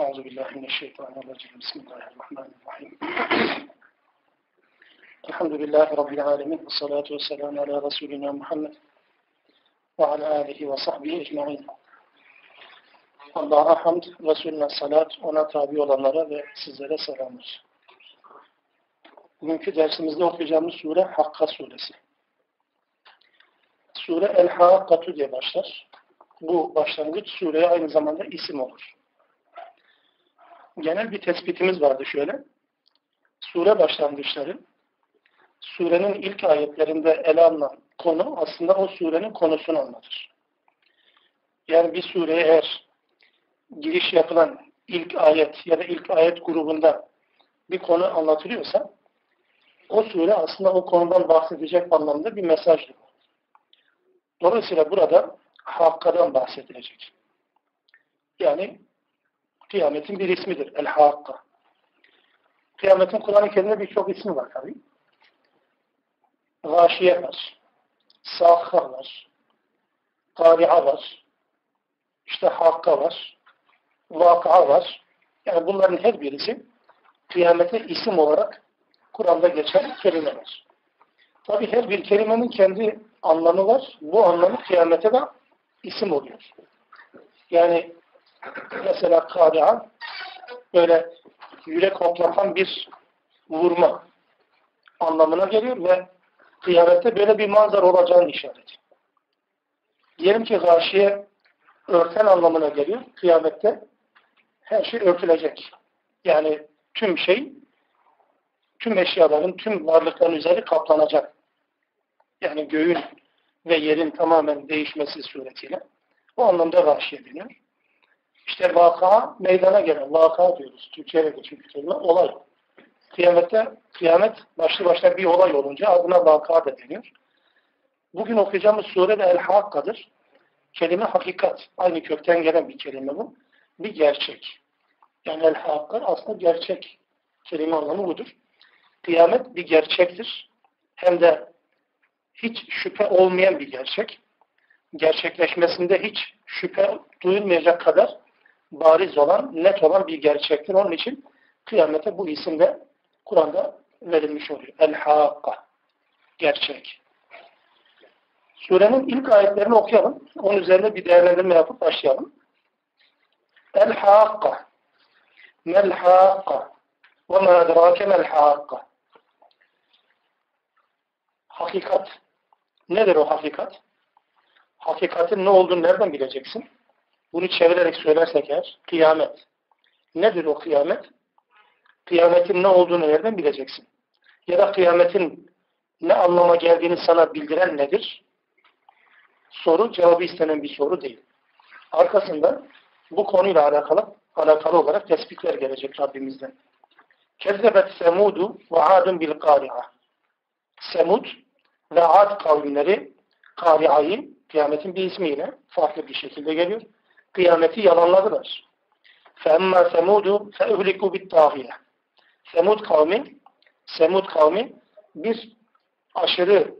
Euzu billahi mineşşeytanirracim. Bismillahirrahmanirrahim. Elhamdülillahi Rabbil alemin. Ve salatu ve selamu ala Resulina Muhammed ve ala alihi ve sahbihi ecma'in. Allah'a hamd, Resulüne salat, ona tabi olanlara ve sizlere selamlar. Bugünkü dersimizde okuyacağımız sure Hakka suresi. Sure El-Hakkatu diye başlar. Bu başlangıç sureye aynı zamanda isim olur. Genel bir tespitimiz vardı şöyle. Sure başlangıçları, surenin ilk ayetlerinde ele alınan konu aslında o surenin konusunu anlatır. Yani bir sureye eğer giriş yapılan ilk ayet ya da ilk ayet grubunda bir konu anlatılıyorsa o sure aslında o konudan bahsedecek anlamda bir mesajdır. Dolayısıyla burada Hakka'dan bahsedilecek. Yani kıyametin bir ismidir. El-Hakka. Kıyametin Kur'an-ı Kerim'de birçok ismi var tabi. Gâşiye var. Sâkhar var. Tari'a var. İşte Hakka var. Vaka var. Yani bunların her birisi kıyamete isim olarak Kur'an'da geçen kelimeler. Tabi her bir kelimenin kendi anlamı var. Bu anlamı kıyamete de isim oluyor. Yani mesela kari'a böyle yürek hoplatan bir vurma anlamına geliyor ve kıyamette böyle bir manzara olacağını işaret. Diyelim ki gâşiye örten anlamına geliyor. Kıyamette her şey örtülecek. Yani tüm şey, tüm eşyaların, tüm varlıkların üzeri kaplanacak. Yani göğün ve yerin tamamen değişmesi suretiyle. Bu anlamda gâşiye deniyor. İşte vaka meydana gelen, vaka diyoruz. Türkçe'ye geçen bir kelime, olay. Kıyamette, kıyamet başlı başına bir olay olunca adına vaka da deniyor. Bugün okuyacağımız sure de El-Hakka'dır. Kelime hakikat. Aynı kökten gelen bir kelime bu. Bir gerçek. Yani El-Hakka aslında gerçek. Kelime anlamı budur. Kıyamet bir gerçektir. Hem de hiç şüphe olmayan bir gerçek. Gerçekleşmesinde hiç şüphe duyulmayacak kadar bariz olan, net olan bir gerçektir. Onun için kıyamete bu isim de Kur'an'da verilmiş oluyor. El-Hakka. Gerçek. Surenin ilk ayetlerini okuyalım. Onun üzerine bir değerlendirme yapıp başlayalım. El-Hakka. Mel-Hakka. Ve ma edrake mel-Hakka. Hakikat. Nedir o hakikat? Hakikatin ne olduğunu nereden bileceksin? Bunu çevirerek söylersek eğer, kıyamet. Nedir o kıyamet? Kıyametin ne olduğunu nereden bileceksin? Ya da kıyametin ne anlama geldiğini sana bildiren nedir? Soru, cevabı istenen bir soru değil. Arkasında bu konuyla alakalı, alakalı olarak tespitler gelecek Rabbimizden. Kezzebet semudu ve adun bil kari'a. Semud ve ad kavimleri kari'ayı kıyametin bir ismiyle farklı bir şekilde geliyor kıyameti yalanladılar. فَاَمَّا سَمُودُ فَاُهْلِكُوا بِالْتَاغِيَ Semud kavmi Semud kavmi bir aşırı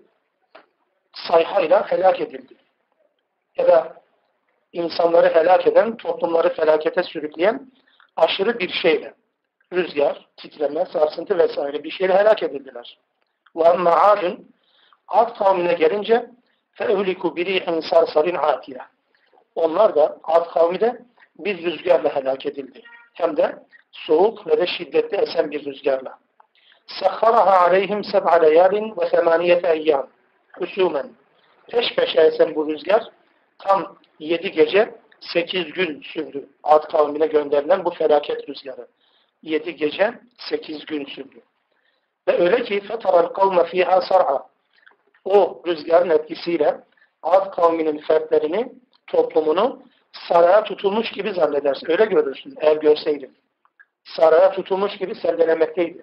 sayhayla helak edildi. Ya da insanları helak eden, toplumları felakete sürükleyen aşırı bir şeyle rüzgar, titreme, sarsıntı vesaire bir şeyle helak edildiler. وَاَمَّا عَادٌ Ad kavmine gelince فَاُهْلِكُوا بِرِيحٍ سَرْسَرٍ عَاتِيَ onlar da Ad kavmi de bir rüzgarla helak edildi. Hem de soğuk ve de şiddetli esen bir rüzgarla. Sekharaha aleyhim seb'a leyalin ve semaniyete eyyam. Husumen. Peş peşe esen bu rüzgar tam yedi gece sekiz gün sürdü. Ad kavmine gönderilen bu felaket rüzgarı. Yedi gece sekiz gün sürdü. Ve öyle ki fetaral kavme fiha sar'a. O rüzgarın etkisiyle Ad kavminin fertlerini toplumunu saraya tutulmuş gibi zannedersin. Öyle görürsün eğer görseydin. Saraya tutulmuş gibi sendelemekteydi.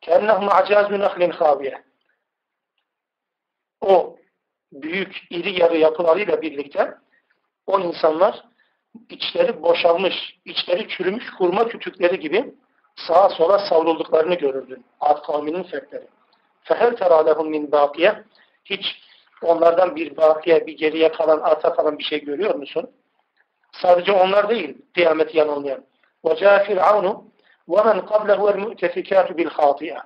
Kennehum acazü nehlin haviye. O büyük iri yarı yapılarıyla birlikte o insanlar içleri boşalmış, içleri çürümüş kurma kütükleri gibi sağa sola savrulduklarını görürdün. Ad kavminin fertleri. Fehel teralehum min bakiye hiç onlardan bir bakiye, bir geriye kalan, arta kalan bir şey görüyor musun? Sadece onlar değil, kıyameti yanılmayan. وَجَاءَ فِرْعَوْنُ وَمَنْ قَبْلَهُ وَالْمُؤْتَفِكَاتُ بِالْخَاطِئَةِ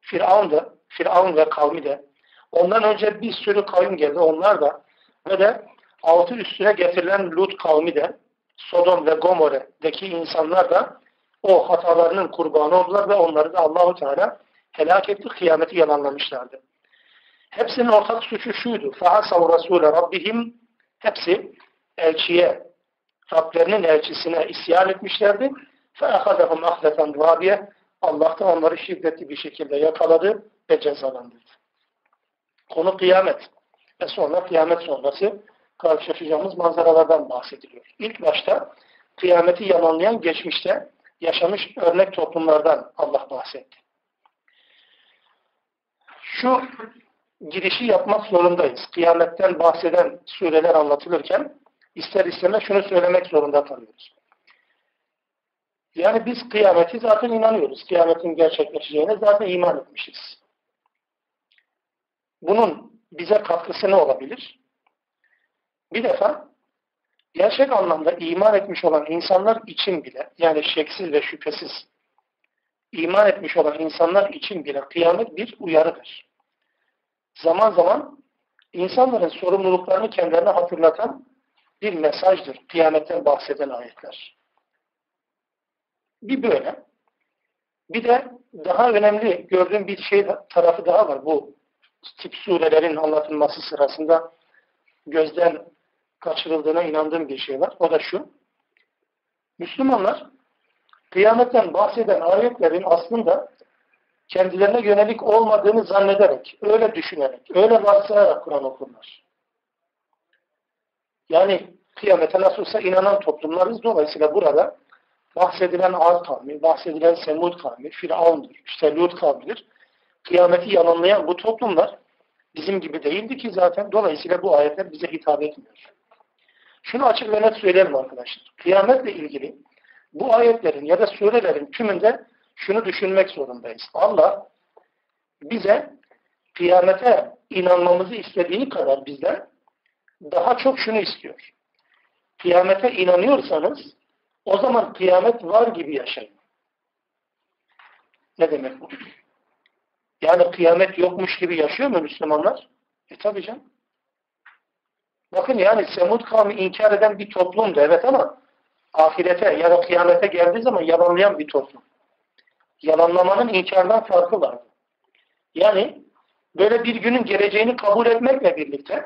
Firavun da, Firavun ve kavmi de, ondan önce bir sürü kavim geldi, onlar da ve de altı üstüne getirilen Lut kavmi de, Sodom ve Gomorre'deki insanlar da o hatalarının kurbanı oldular ve onları da Allahu Teala helak etti, kıyameti yalanlamışlardı. Hepsinin ortak suçu şuydu. فَحَسَوْ رَسُولَ رَبِّهِمْ Hepsi elçiye, Rablerinin elçisine isyan etmişlerdi. فَاَخَذَهُمْ اَخْلَةً رَابِيَ Allah da onları şiddetli bir şekilde yakaladı ve cezalandırdı. Konu kıyamet. Ve sonra kıyamet sonrası karşılaşacağımız manzaralardan bahsediliyor. İlk başta kıyameti yalanlayan geçmişte yaşamış örnek toplumlardan Allah bahsetti. Şu girişi yapmak zorundayız. Kıyametten bahseden sureler anlatılırken ister istemez şunu söylemek zorunda kalıyoruz. Yani biz kıyameti zaten inanıyoruz. Kıyametin gerçekleşeceğine zaten iman etmişiz. Bunun bize katkısı ne olabilir? Bir defa gerçek anlamda iman etmiş olan insanlar için bile yani şeksiz ve şüphesiz iman etmiş olan insanlar için bile kıyamet bir uyarıdır. Zaman zaman insanların sorumluluklarını kendilerine hatırlatan bir mesajdır. Kıyametten bahseden ayetler. Bir böyle. Bir de daha önemli gördüğüm bir şey tarafı daha var. Bu tip surelerin anlatılması sırasında gözden kaçırıldığına inandığım bir şey var. O da şu. Müslümanlar kıyametten bahseden ayetlerin aslında kendilerine yönelik olmadığını zannederek, öyle düşünerek, öyle varsayarak Kur'an okurlar. Yani kıyamete nasılsa inanan toplumlarız. Dolayısıyla burada bahsedilen Ad kavmi, bahsedilen Semud kavmi, Firavun'dur, işte Lut kavmidir. Kıyameti yalanlayan bu toplumlar bizim gibi değildi ki zaten. Dolayısıyla bu ayetler bize hitap etmiyor. Şunu açık ve net söyleyelim arkadaşlar. Kıyametle ilgili bu ayetlerin ya da surelerin tümünde şunu düşünmek zorundayız. Allah bize kıyamete inanmamızı istediği kadar bizden daha çok şunu istiyor. Kıyamete inanıyorsanız o zaman kıyamet var gibi yaşayın. Ne demek bu? Yani kıyamet yokmuş gibi yaşıyor mu Müslümanlar? E tabi canım. Bakın yani Semud kavmi inkar eden bir toplumdu evet ama ahirete ya da kıyamete geldiği zaman yalanlayan bir toplum. Yalanlamanın inkardan farkı vardı. Yani böyle bir günün geleceğini kabul etmekle birlikte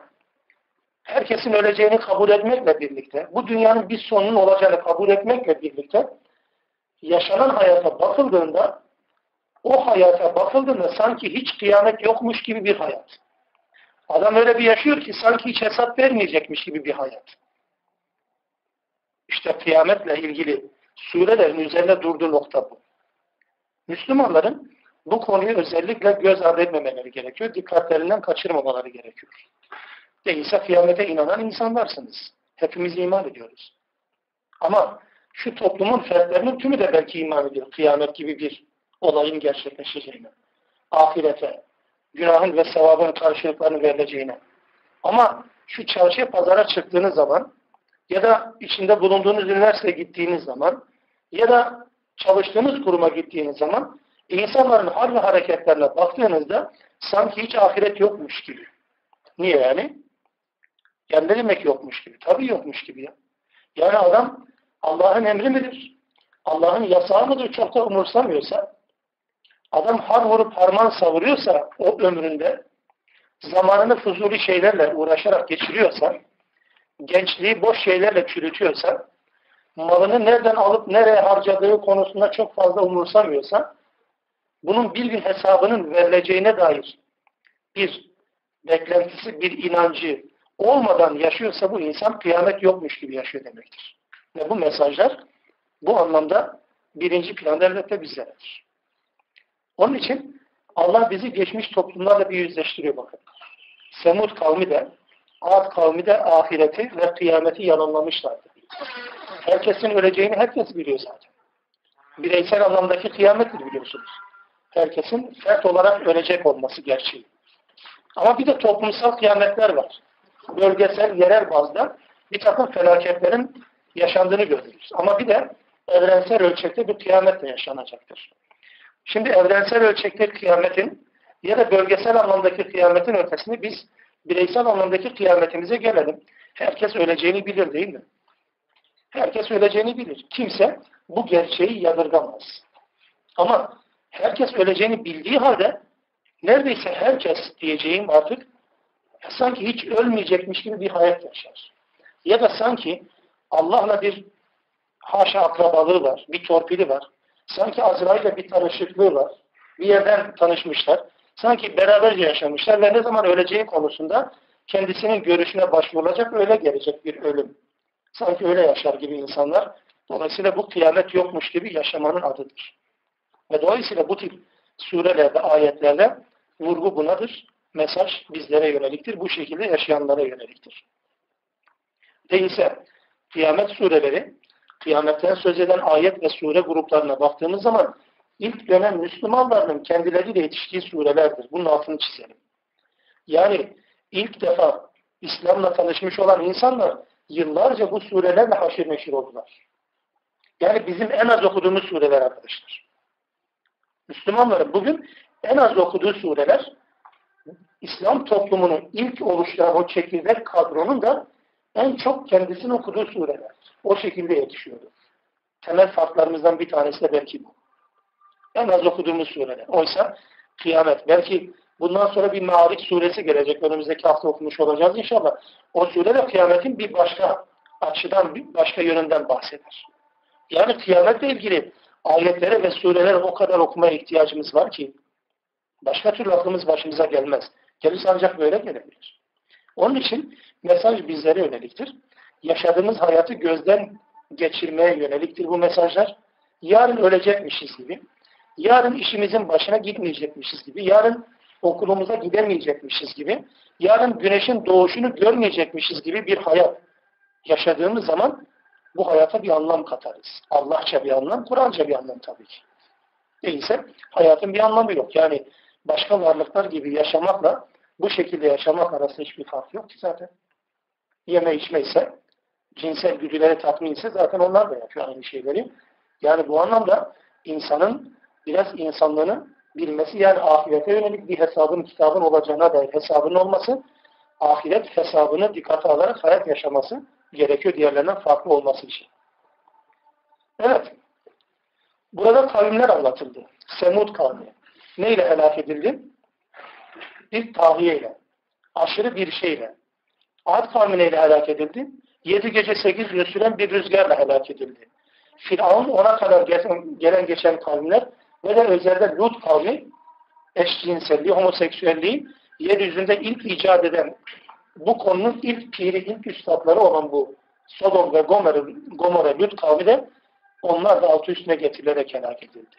herkesin öleceğini kabul etmekle birlikte bu dünyanın bir sonunun olacağını kabul etmekle birlikte yaşanan hayata bakıldığında o hayata bakıldığında sanki hiç kıyamet yokmuş gibi bir hayat. Adam öyle bir yaşıyor ki sanki hiç hesap vermeyecekmiş gibi bir hayat. İşte kıyametle ilgili surelerin üzerine durduğu nokta bu. Müslümanların bu konuyu özellikle göz ardı etmemeleri gerekiyor. Dikkatlerinden kaçırmamaları gerekiyor. Değilse kıyamete inanan insanlarsınız. Hepimiz iman ediyoruz. Ama şu toplumun fertlerinin tümü de belki iman ediyor. Kıyamet gibi bir olayın gerçekleşeceğine. Ahirete, günahın ve sevabın karşılıklarını verileceğine. Ama şu çarşıya pazara çıktığınız zaman ya da içinde bulunduğunuz üniversiteye gittiğiniz zaman ya da çalıştığınız kuruma gittiğiniz zaman insanların hal ve hareketlerine baktığınızda sanki hiç ahiret yokmuş gibi. Niye yani? Yani ne demek yokmuş gibi? Tabii yokmuş gibi ya. Yani adam Allah'ın emri midir? Allah'ın yasağı mıdır? Çok da umursamıyorsa adam har vurup harman savuruyorsa o ömründe zamanını fuzuli şeylerle uğraşarak geçiriyorsa gençliği boş şeylerle çürütüyorsa malını nereden alıp nereye harcadığı konusunda çok fazla umursamıyorsa bunun bir gün hesabının verileceğine dair bir beklentisi, bir inancı olmadan yaşıyorsa bu insan kıyamet yokmuş gibi yaşıyor demektir. Ve bu mesajlar bu anlamda birinci planda elbette bizlerdir. Onun için Allah bizi geçmiş toplumlarla bir yüzleştiriyor bakın. Semud kavmi de, Ad kavmi de ahireti ve kıyameti yalanlamışlardı. Herkesin öleceğini herkes biliyor zaten. Bireysel anlamdaki kıyamettir biliyorsunuz. Herkesin fert olarak ölecek olması gerçeği. Ama bir de toplumsal kıyametler var. Bölgesel, yerel bazda bir takım felaketlerin yaşandığını görürüz. Ama bir de evrensel ölçekte bir kıyametle yaşanacaktır. Şimdi evrensel ölçekte kıyametin ya da bölgesel anlamdaki kıyametin ötesini biz bireysel anlamdaki kıyametimize gelelim. Herkes öleceğini bilir değil mi? Herkes öleceğini bilir. Kimse bu gerçeği yadırgamaz. Ama herkes öleceğini bildiği halde neredeyse herkes diyeceğim artık sanki hiç ölmeyecekmiş gibi bir hayat yaşar. Ya da sanki Allah'la bir haşa akrabalığı var, bir torpili var. Sanki Azrail'le bir tanışıklığı var. Bir yerden tanışmışlar. Sanki beraberce yaşamışlar ve ne zaman öleceği konusunda kendisinin görüşüne başvurulacak öyle gelecek bir ölüm. Sanki öyle yaşar gibi insanlar. Dolayısıyla bu kıyamet yokmuş gibi yaşamanın adıdır. Ve dolayısıyla bu tip surelerde, ayetlerde vurgu bunadır. Mesaj bizlere yöneliktir. Bu şekilde yaşayanlara yöneliktir. Değilse kıyamet sureleri, kıyametten söz eden ayet ve sure gruplarına baktığımız zaman ilk dönem Müslümanların kendileriyle yetiştiği surelerdir. Bunun altını çizelim. Yani ilk defa İslam'la tanışmış olan insanlar yıllarca bu surelerle haşir neşir oldular. Yani bizim en az okuduğumuz sureler arkadaşlar. Müslümanların bugün en az okuduğu sureler İslam toplumunun ilk oluşturan o çekirdek kadronun da en çok kendisini okuduğu sureler. O şekilde yetişiyordu. Temel farklarımızdan bir tanesi de belki bu. En az okuduğumuz sureler. Oysa kıyamet. Belki bundan sonra bir Ma'arif suresi gelecek. Önümüzdeki hafta okumuş olacağız inşallah. O sure de kıyametin bir başka açıdan, bir başka yönünden bahseder. Yani kıyametle ilgili ayetlere ve surelere o kadar okumaya ihtiyacımız var ki başka türlü aklımız başımıza gelmez. Gelirse ancak böyle gelebilir. Onun için mesaj bizlere yöneliktir. Yaşadığımız hayatı gözden geçirmeye yöneliktir bu mesajlar. Yarın ölecekmişiz gibi, yarın işimizin başına gitmeyecekmişiz gibi, yarın okulumuza gidemeyecekmişiz gibi, yarın güneşin doğuşunu görmeyecekmişiz gibi bir hayat yaşadığımız zaman bu hayata bir anlam katarız. Allahça bir anlam, Kur'anca bir anlam tabii ki. Değilse hayatın bir anlamı yok. Yani başka varlıklar gibi yaşamakla bu şekilde yaşamak arasında hiçbir fark yok ki zaten. Yeme içme ise, cinsel güdüleri tatmin ise zaten onlar da yapıyor aynı şeyleri. Yani bu anlamda insanın biraz insanlığını bilmesi yani ahirete yönelik bir hesabın kitabın olacağına dair hesabının olması ahiret hesabını dikkate alarak hayat yaşaması gerekiyor diğerlerinden farklı olması için. Evet. Burada kavimler anlatıldı. Semud kavmi. Neyle helak edildi? Bir tahiyeyle. Aşırı bir şeyle. Ad kavmi neyle helak edildi? Yedi gece sekiz gün süren bir rüzgarla helak edildi. Firavun ona kadar gelen geçen kavimler ve de özellikle Lut kavmi eşcinselliği, homoseksüelliği yeryüzünde ilk icat eden bu konunun ilk piri, ilk üstadları olan bu Sodom ve Gomorra, Gomorra Lut kavmi de onlar da altı üstüne getirilerek helak edildi.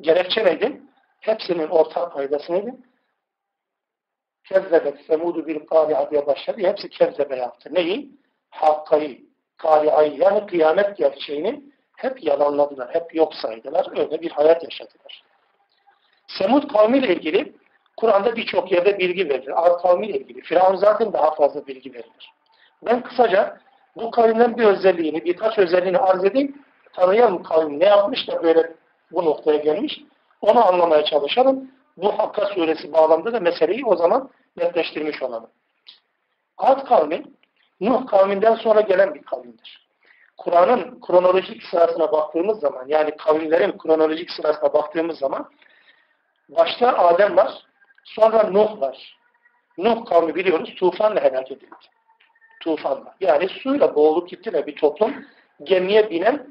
Gerekçe neydi? Hepsinin ortak paydası neydi? Kezzebet semudu bir kari'a diye başladı. Hepsi kezzebe yaptı. Neyi? Hakkayı, kari'ayı yani kıyamet gerçeğini hep yalanladılar. Hep yok saydılar. Öyle bir hayat yaşadılar. Semud kavmiyle ilgili Kur'an'da birçok yerde bilgi verilir. Ad kavmiyle ilgili. Firavun zaten daha fazla bilgi verilir. Ben kısaca bu kavimden bir özelliğini, birkaç özelliğini arz edeyim. Tanıyan kavim ne yapmış da böyle bu noktaya gelmiş. Onu anlamaya çalışalım. Bu Hakka suresi bağlamında da meseleyi o zaman netleştirmiş olalım. Ad kavmi, Nuh kavminden sonra gelen bir kavimdir. Kur'an'ın kronolojik sırasına baktığımız zaman, yani kavimlerin kronolojik sırasına baktığımız zaman, başta Adem var, sonra Nuh var. Nuh kavmi biliyoruz tufanla helak edildi. Tufanla. Yani suyla boğulup gittiler bir toplum. Gemiye binen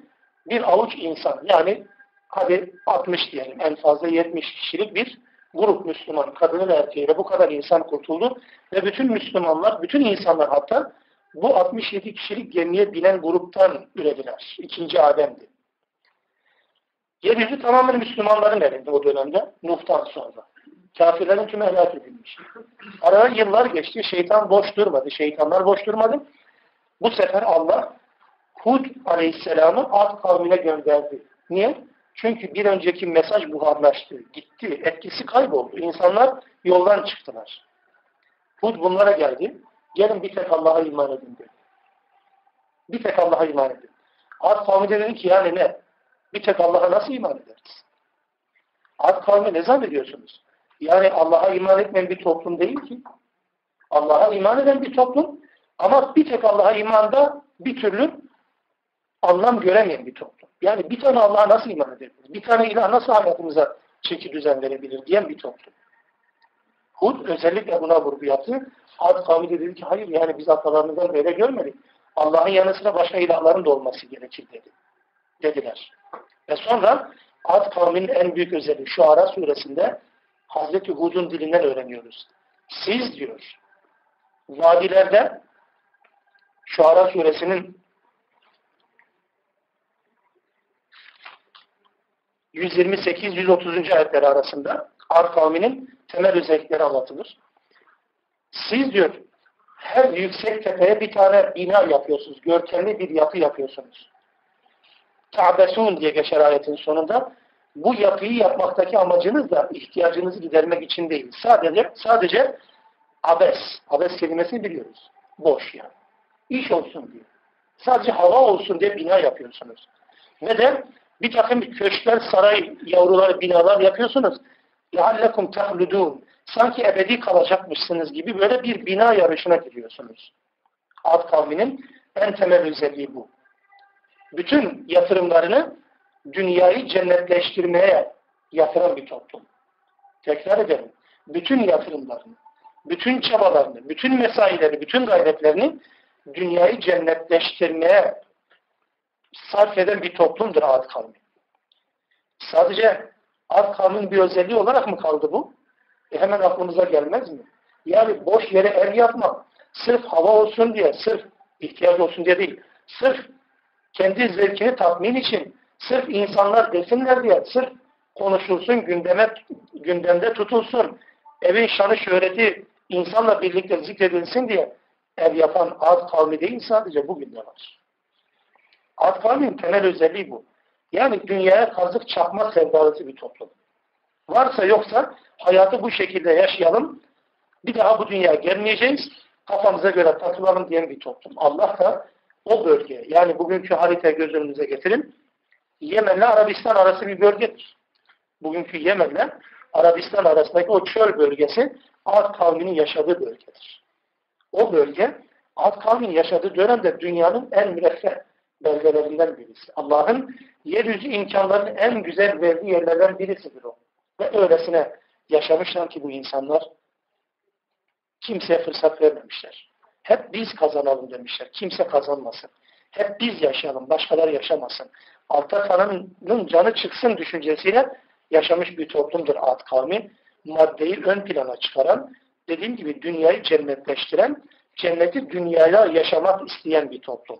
bir avuç insan. Yani hadi 60 diyelim en fazla 70 kişilik bir grup Müslüman, kadını ve erkeğiyle bu kadar insan kurtuldu. Ve bütün Müslümanlar, bütün insanlar hatta bu 67 kişilik gemiye binen gruptan ürediler. İkinci Adem'di. Yeryüzü tamamen Müslümanların elinde o dönemde. Nuh'tan sonra. Kafirlerin tümü helak edilmiş. Arada yıllar geçti. Şeytan boş durmadı. Şeytanlar boş durmadı. Bu sefer Allah Hud Aleyhisselam'ı Ad kavmine gönderdi. Niye? Çünkü bir önceki mesaj buharlaştı, gitti, etkisi kayboldu. İnsanlar yoldan çıktılar. Hud bunlara geldi. Gelin bir tek Allah'a iman edin dedi. Bir tek Allah'a iman edin. Ad kavmi de dedi ki yani ne? Bir tek Allah'a nasıl iman ederiz? Ad kavmi ne zannediyorsunuz? Yani Allah'a iman etmeyen bir toplum değil ki. Allah'a iman eden bir toplum ama bir tek Allah'a imanda bir türlü anlam göremeyen bir toplum. Yani bir tane Allah'a nasıl iman edebiliriz? Bir tane ilah nasıl hayatımıza çeki düzen verebilir diyen bir toplum. Hud özellikle buna vurgu yaptı. Ad kavmi de dedi ki hayır yani biz atalarımızdan böyle görmedik. Allah'ın yanı sıra başka ilahların da olması gerekir dedi. Dediler. Ve sonra Ad kavminin en büyük özelliği şu Ara suresinde Hazreti Hud'un dilinden öğreniyoruz. Siz diyor vadilerde şu Ara suresinin 128-130. ayetleri arasında Ar kavminin temel özellikleri anlatılır. Siz diyor her yüksek tepeye bir tane bina yapıyorsunuz. Görkemli bir yapı yapıyorsunuz. Ta'besun diye geçer ayetin sonunda. Bu yapıyı yapmaktaki amacınız da ihtiyacınızı gidermek için değil. Sadece sadece abes. Abes kelimesini biliyoruz. Boş yani. İş olsun diye. Sadece hava olsun diye bina yapıyorsunuz. Neden? Bir takım köşkler, saray, yavruları, binalar yapıyorsunuz. لَعَلَّكُمْ تَحْلُدُونَ Sanki ebedi kalacakmışsınız gibi böyle bir bina yarışına giriyorsunuz. Ad kavminin en temel özelliği bu. Bütün yatırımlarını dünyayı cennetleştirmeye yatıran bir toplum. Tekrar edelim. Bütün yatırımlarını, bütün çabalarını, bütün mesaileri, bütün gayretlerini dünyayı cennetleştirmeye sarf eden bir toplumdur Ad kavmi. Sadece Ad kavmin bir özelliği olarak mı kaldı bu? E hemen aklımıza gelmez mi? Yani boş yere ev yapmak, sırf hava olsun diye, sırf ihtiyaç olsun diye değil, sırf kendi zevkini tatmin için, sırf insanlar desinler diye, sırf konuşulsun, gündeme, gündemde tutulsun, evin şanı şöhreti insanla birlikte zikredilsin diye ev yapan Ad kavmi değil sadece bugün de var. Ad kavmin temel özelliği bu. Yani dünyaya kazık çakma sevdalısı bir toplum. Varsa yoksa hayatı bu şekilde yaşayalım. Bir daha bu dünyaya gelmeyeceğiz. Kafamıza göre takılalım diyen bir toplum. Allah da o bölge, yani bugünkü harita göz önünüze getirin. Yemen'le Arabistan arası bir bölgedir. Bugünkü Yemen'le Arabistan arasındaki o çöl bölgesi Ad kavminin yaşadığı bölgedir. O bölge Ad kavminin yaşadığı dönemde dünyanın en müreffeh belgelerinden birisi. Allah'ın yeryüzü imkanlarının en güzel verdiği yerlerden birisidir o. Ve öylesine yaşamışlar ki bu insanlar kimseye fırsat vermemişler. Hep biz kazanalım demişler. Kimse kazanmasın. Hep biz yaşayalım. Başkaları yaşamasın. Altta kalanın canı çıksın düşüncesiyle yaşamış bir toplumdur Ad kavmi. Maddeyi ön plana çıkaran, dediğim gibi dünyayı cennetleştiren, cenneti dünyaya yaşamak isteyen bir toplum.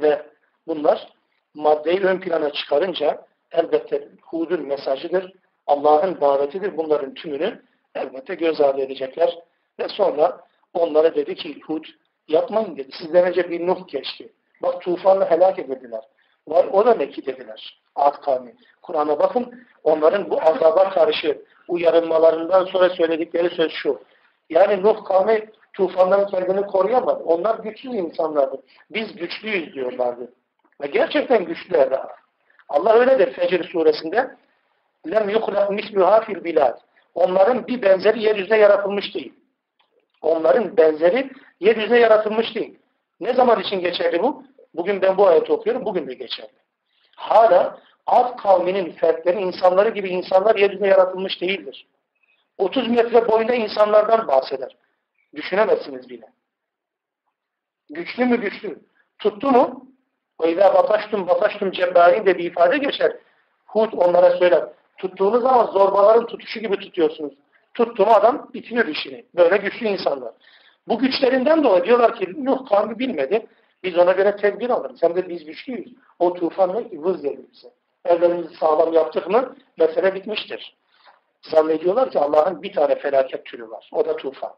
Ve bunlar maddeyi ön plana çıkarınca elbette Hud'un mesajıdır. Allah'ın davetidir. Bunların tümünü elbette göz ardı edecekler. Ve sonra onlara dedi ki Hud yapmayın dedi. Sizden önce bir Nuh geçti. Bak tufanla helak edildiler. Var o da ne ki dediler. Ad kavmi. Kur'an'a bakın onların bu azaba karşı uyarılmalarından sonra söyledikleri söz şu. Yani Nuh kavmi tufandan kendini koruyamadı. Onlar güçlü insanlardı. Biz güçlüyüz diyorlardı. Ve gerçekten güçlüler daha. Allah öyle der Fecr suresinde lem yuhlak misluha fil bilad. Onların bir benzeri yeryüzüne yaratılmış değil. Onların benzeri yeryüzüne yaratılmış değil. Ne zaman için geçerli bu? Bugün ben bu ayeti okuyorum, bugün de geçerli. Hala Ad kavminin fertleri, insanları gibi insanlar yeryüzüne yaratılmış değildir. 30 metre boyunda insanlardan bahseder. Düşünemezsiniz bile. Güçlü mü güçlü? Tuttu mu? İzâ bataştum bataştum cebbâri de bir ifade geçer. Hud onlara söyler. Tuttuğunuz zaman zorbaların tutuşu gibi tutuyorsunuz. Tuttuğum adam bitiriyor işini. Böyle güçlü insanlar. Bu güçlerinden dolayı diyorlar ki Nuh kavmi bilmedi. Biz ona göre tedbir alırız. Hem de biz güçlüyüz. O tufanla vız gelir bize. Evlerimizi sağlam yaptık mı mesele bitmiştir. Zannediyorlar ki Allah'ın bir tane felaket türü var. O da tufan.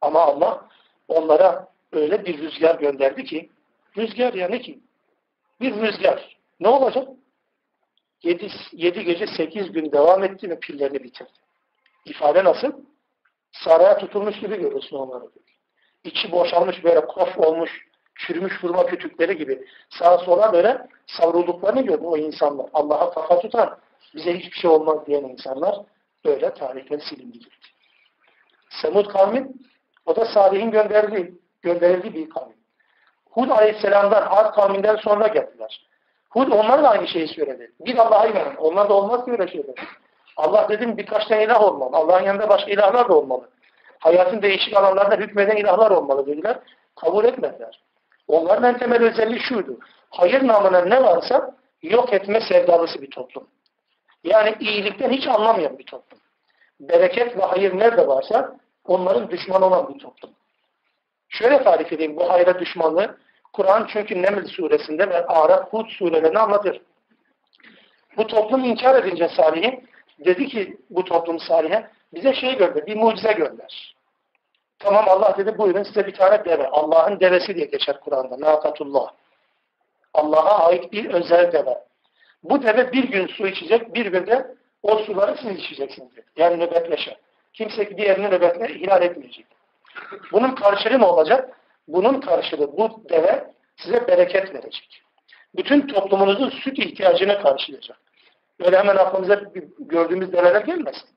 Ama Allah onlara öyle bir rüzgar gönderdi ki rüzgar yani ki bir rüzgar. Ne olacak? Yedi, yedi gece sekiz gün devam etti ve pillerini bitirdi. İfade nasıl? Saraya tutulmuş gibi görürsün onları. İçi boşalmış böyle kof olmuş çürümüş hurma kütükleri gibi sağa sola böyle savrulduklarını gördü o insanlar. Allah'a kafa tutan, bize hiçbir şey olmaz diyen insanlar böyle tarihleri silindi gitti. Semud kavmi, o da Salih'in gönderdiği, gönderildiği bir kavim. Hud aleyhisselamdan, Ad kavminden sonra geldiler. Hud onlar da aynı şeyi söyledi. Bir Allah'a inanın. Onlar da olmaz ki öyle. Allah dedim birkaç tane ilah olmalı. Allah'ın yanında başka ilahlar da olmalı. Hayatın değişik alanlarında hükmeden ilahlar olmalı dediler. Kabul etmediler. Onların en temel özelliği şuydu. Hayır namına ne varsa yok etme sevdalısı bir toplum. Yani iyilikten hiç anlamayan bir toplum. Bereket ve hayır nerede varsa onların düşmanı olan bir toplum. Şöyle tarif edeyim bu hayra düşmanlığı. Kur'an çünkü Neml suresinde ve Araf Hud surelerini anlatır. Bu toplum inkar edince Salih'i dedi ki bu toplum Salih'e bize şey gönder, bir mucize gönder. Tamam Allah dedi buyurun size bir tane deve. Allah'ın devesi diye geçer Kur'an'da. Nakatullah. Allah'a ait bir özel deve. Bu deve bir gün su içecek, bir gün de o suları siz içeceksiniz. Dedi. Yani nöbetleşe. Kimse diğerini nöbetle ihlal etmeyecek. Bunun karşılığı ne olacak? Bunun karşılığı bu deve size bereket verecek. Bütün toplumunuzun süt ihtiyacını karşılayacak. Öyle hemen aklımıza gördüğümüz develer gelmesin.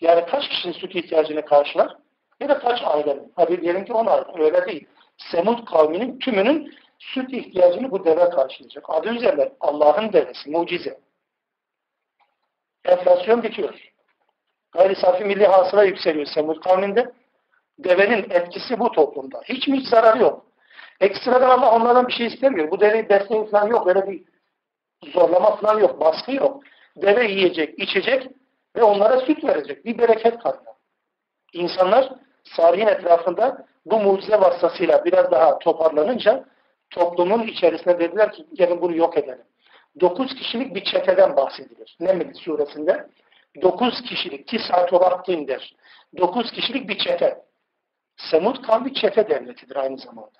Yani kaç kişinin süt ihtiyacını karşılar? Ya da kaç ailenin? Hadi diyelim ki on aile. Öyle değil. Semud kavminin tümünün süt ihtiyacını bu deve karşılayacak. Adı üzerinde Allah'ın devesi, mucize. Enflasyon bitiyor. Gayri safi milli hasıla yükseliyor Semud kavminde. Devenin etkisi bu toplumda. Hiç mi hiç zararı yok. Ekstradan Allah onlardan bir şey istemiyor. Bu deveyi besleyin falan yok. Öyle bir zorlama falan yok. Baskı yok. Deve yiyecek, içecek ve onlara süt verecek. Bir bereket kaynağı. İnsanlar Salih'in etrafında bu mucize vasıtasıyla biraz daha toparlanınca toplumun içerisinde dediler ki gelin bunu yok edelim. Dokuz kişilik bir çeteden bahsedilir. Neml suresinde. Dokuz kişilik, ki saat olarak der. Dokuz kişilik bir çete. Semud kavmi çete devletidir aynı zamanda.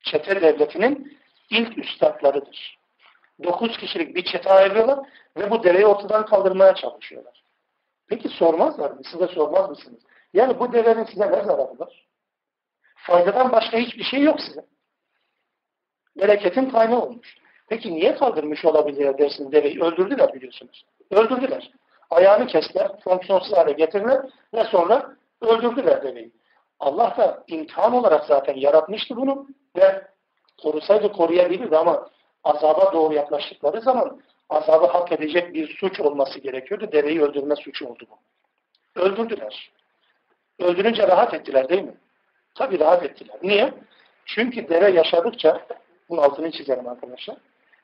Çete devletinin ilk üstadlarıdır. Dokuz kişilik bir çete ayırıyorlar ve bu deveyi ortadan kaldırmaya çalışıyorlar. Peki sormazlar mı? Size sormaz mısınız? Yani bu devenin size ne zararı var? Faydadan başka hiçbir şey yok size. Bereketin kaynağı olmuş. Peki niye kaldırmış olabilir dersiniz deveyi? Öldürdüler biliyorsunuz. Öldürdüler. Ayağını kestiler, fonksiyonsuz hale getirdiler ve sonra öldürdüler deveyi. Allah da imtihan olarak zaten yaratmıştı bunu ve korusaydı koruyabilirdi ama azaba doğru yaklaştıkları zaman azabı hak edecek bir suç olması gerekiyordu. Deveyi öldürme suçu oldu bu. Öldürdüler. Öldürünce rahat ettiler değil mi? Tabii rahat ettiler. Niye? Çünkü deve yaşadıkça, bunun altını çizelim arkadaşlar.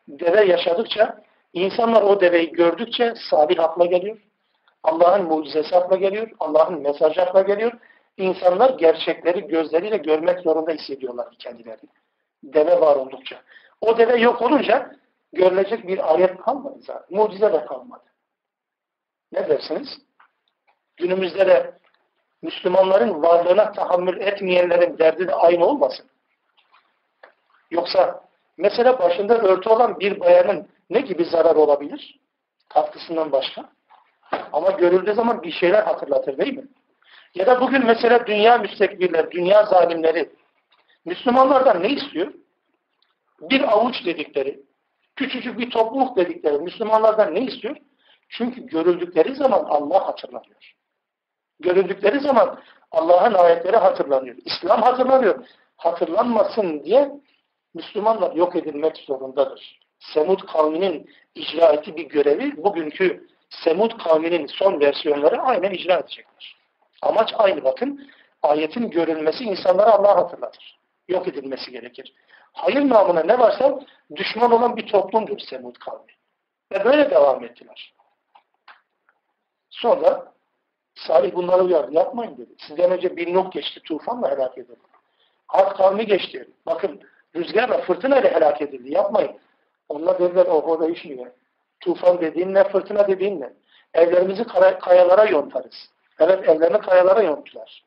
Deve yaşadıkça, insanlar o deveyi gördükçe salih akla geliyor. Allah'ın mucizesi akla geliyor. Allah'ın mesajı akla geliyor. İnsanlar gerçekleri gözleriyle görmek zorunda hissediyorlar kendilerini. Deve var oldukça. O deve yok olunca görülecek bir ayet kalmadı zaten. Mucize de kalmadı. Ne dersiniz? Günümüzde de Müslümanların varlığına tahammül etmeyenlerin derdi de aynı olmasın. Yoksa mesela başında örtü olan bir bayanın ne gibi zarar olabilir? Katkısından başka. Ama görüldüğü zaman bir şeyler hatırlatır değil mi? Ya da bugün mesela dünya müstekbirler, dünya zalimleri Müslümanlardan ne istiyor? Bir avuç dedikleri, küçücük bir topluluk dedikleri Müslümanlardan ne istiyor? Çünkü görüldükleri zaman Allah hatırlanıyor. Görüldükleri zaman Allah'ın ayetleri hatırlanıyor. İslam hatırlanıyor. Hatırlanmasın diye Müslümanlar yok edilmek zorundadır. Semud kavminin icra ettiği bir görevi bugünkü Semud kavminin son versiyonları aynen icra edecekler. Amaç aynı bakın. Ayetin görülmesi insanlara Allah hatırlatır. Yok edilmesi gerekir. Hayır namına ne varsa düşman olan bir toplumdur Semud kavmi. Ve böyle devam ettiler. Sonra Salih bunları uyardı. Yapmayın dedi. Sizden önce bir Nuh geçti. Tufanla helak edildi. Ad kavmi geçti. Bakın rüzgarla fırtınayla helak edildi. Yapmayın. Onlar dediler o orada işliyor. Tufan dediğin ne, fırtına dediğin ne? Evlerimizi kayalara yontarız. Evet evlerini kayalara yonttular.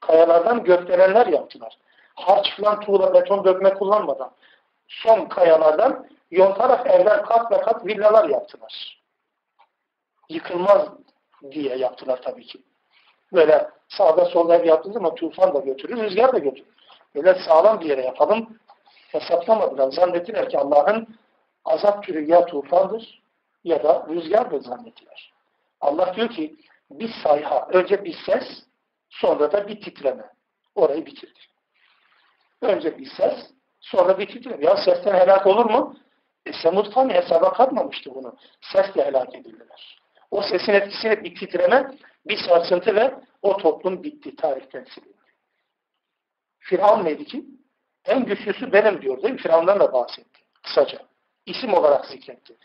Kayalardan gökdelenler yaptılar. Harç falan tuğla beton dökme kullanmadan son kayalardan yontarak evler kat ve kat villalar yaptılar. Yıkılmaz diye yaptılar tabii ki. Böyle sağda solda ev yaptınız ama tufan da götürür, rüzgar da götürür. Öyle sağlam bir yere yapalım. Hesaplamadılar. Zannettiler ki Allah'ın azap türü ya tufandır ya da rüzgardır zannettiler. Allah diyor ki bir sayha, önce bir ses, sonra da bir titreme. Orayı bitirdi. Önce bir ses, sonra bir titreme. Ya sesten helak olur mu? E, Semud kavmi hesaba katmamıştı bunu. Sesle helak edildiler. O sesin etkisiyle bir titreme, bir sarsıntı ve o toplum bitti, tarihten silindi. Firavun neydi ki? En güçlüsü benim diyor değil mi? Firavundan da bahsetti. Kısaca. İsim olarak zikretti.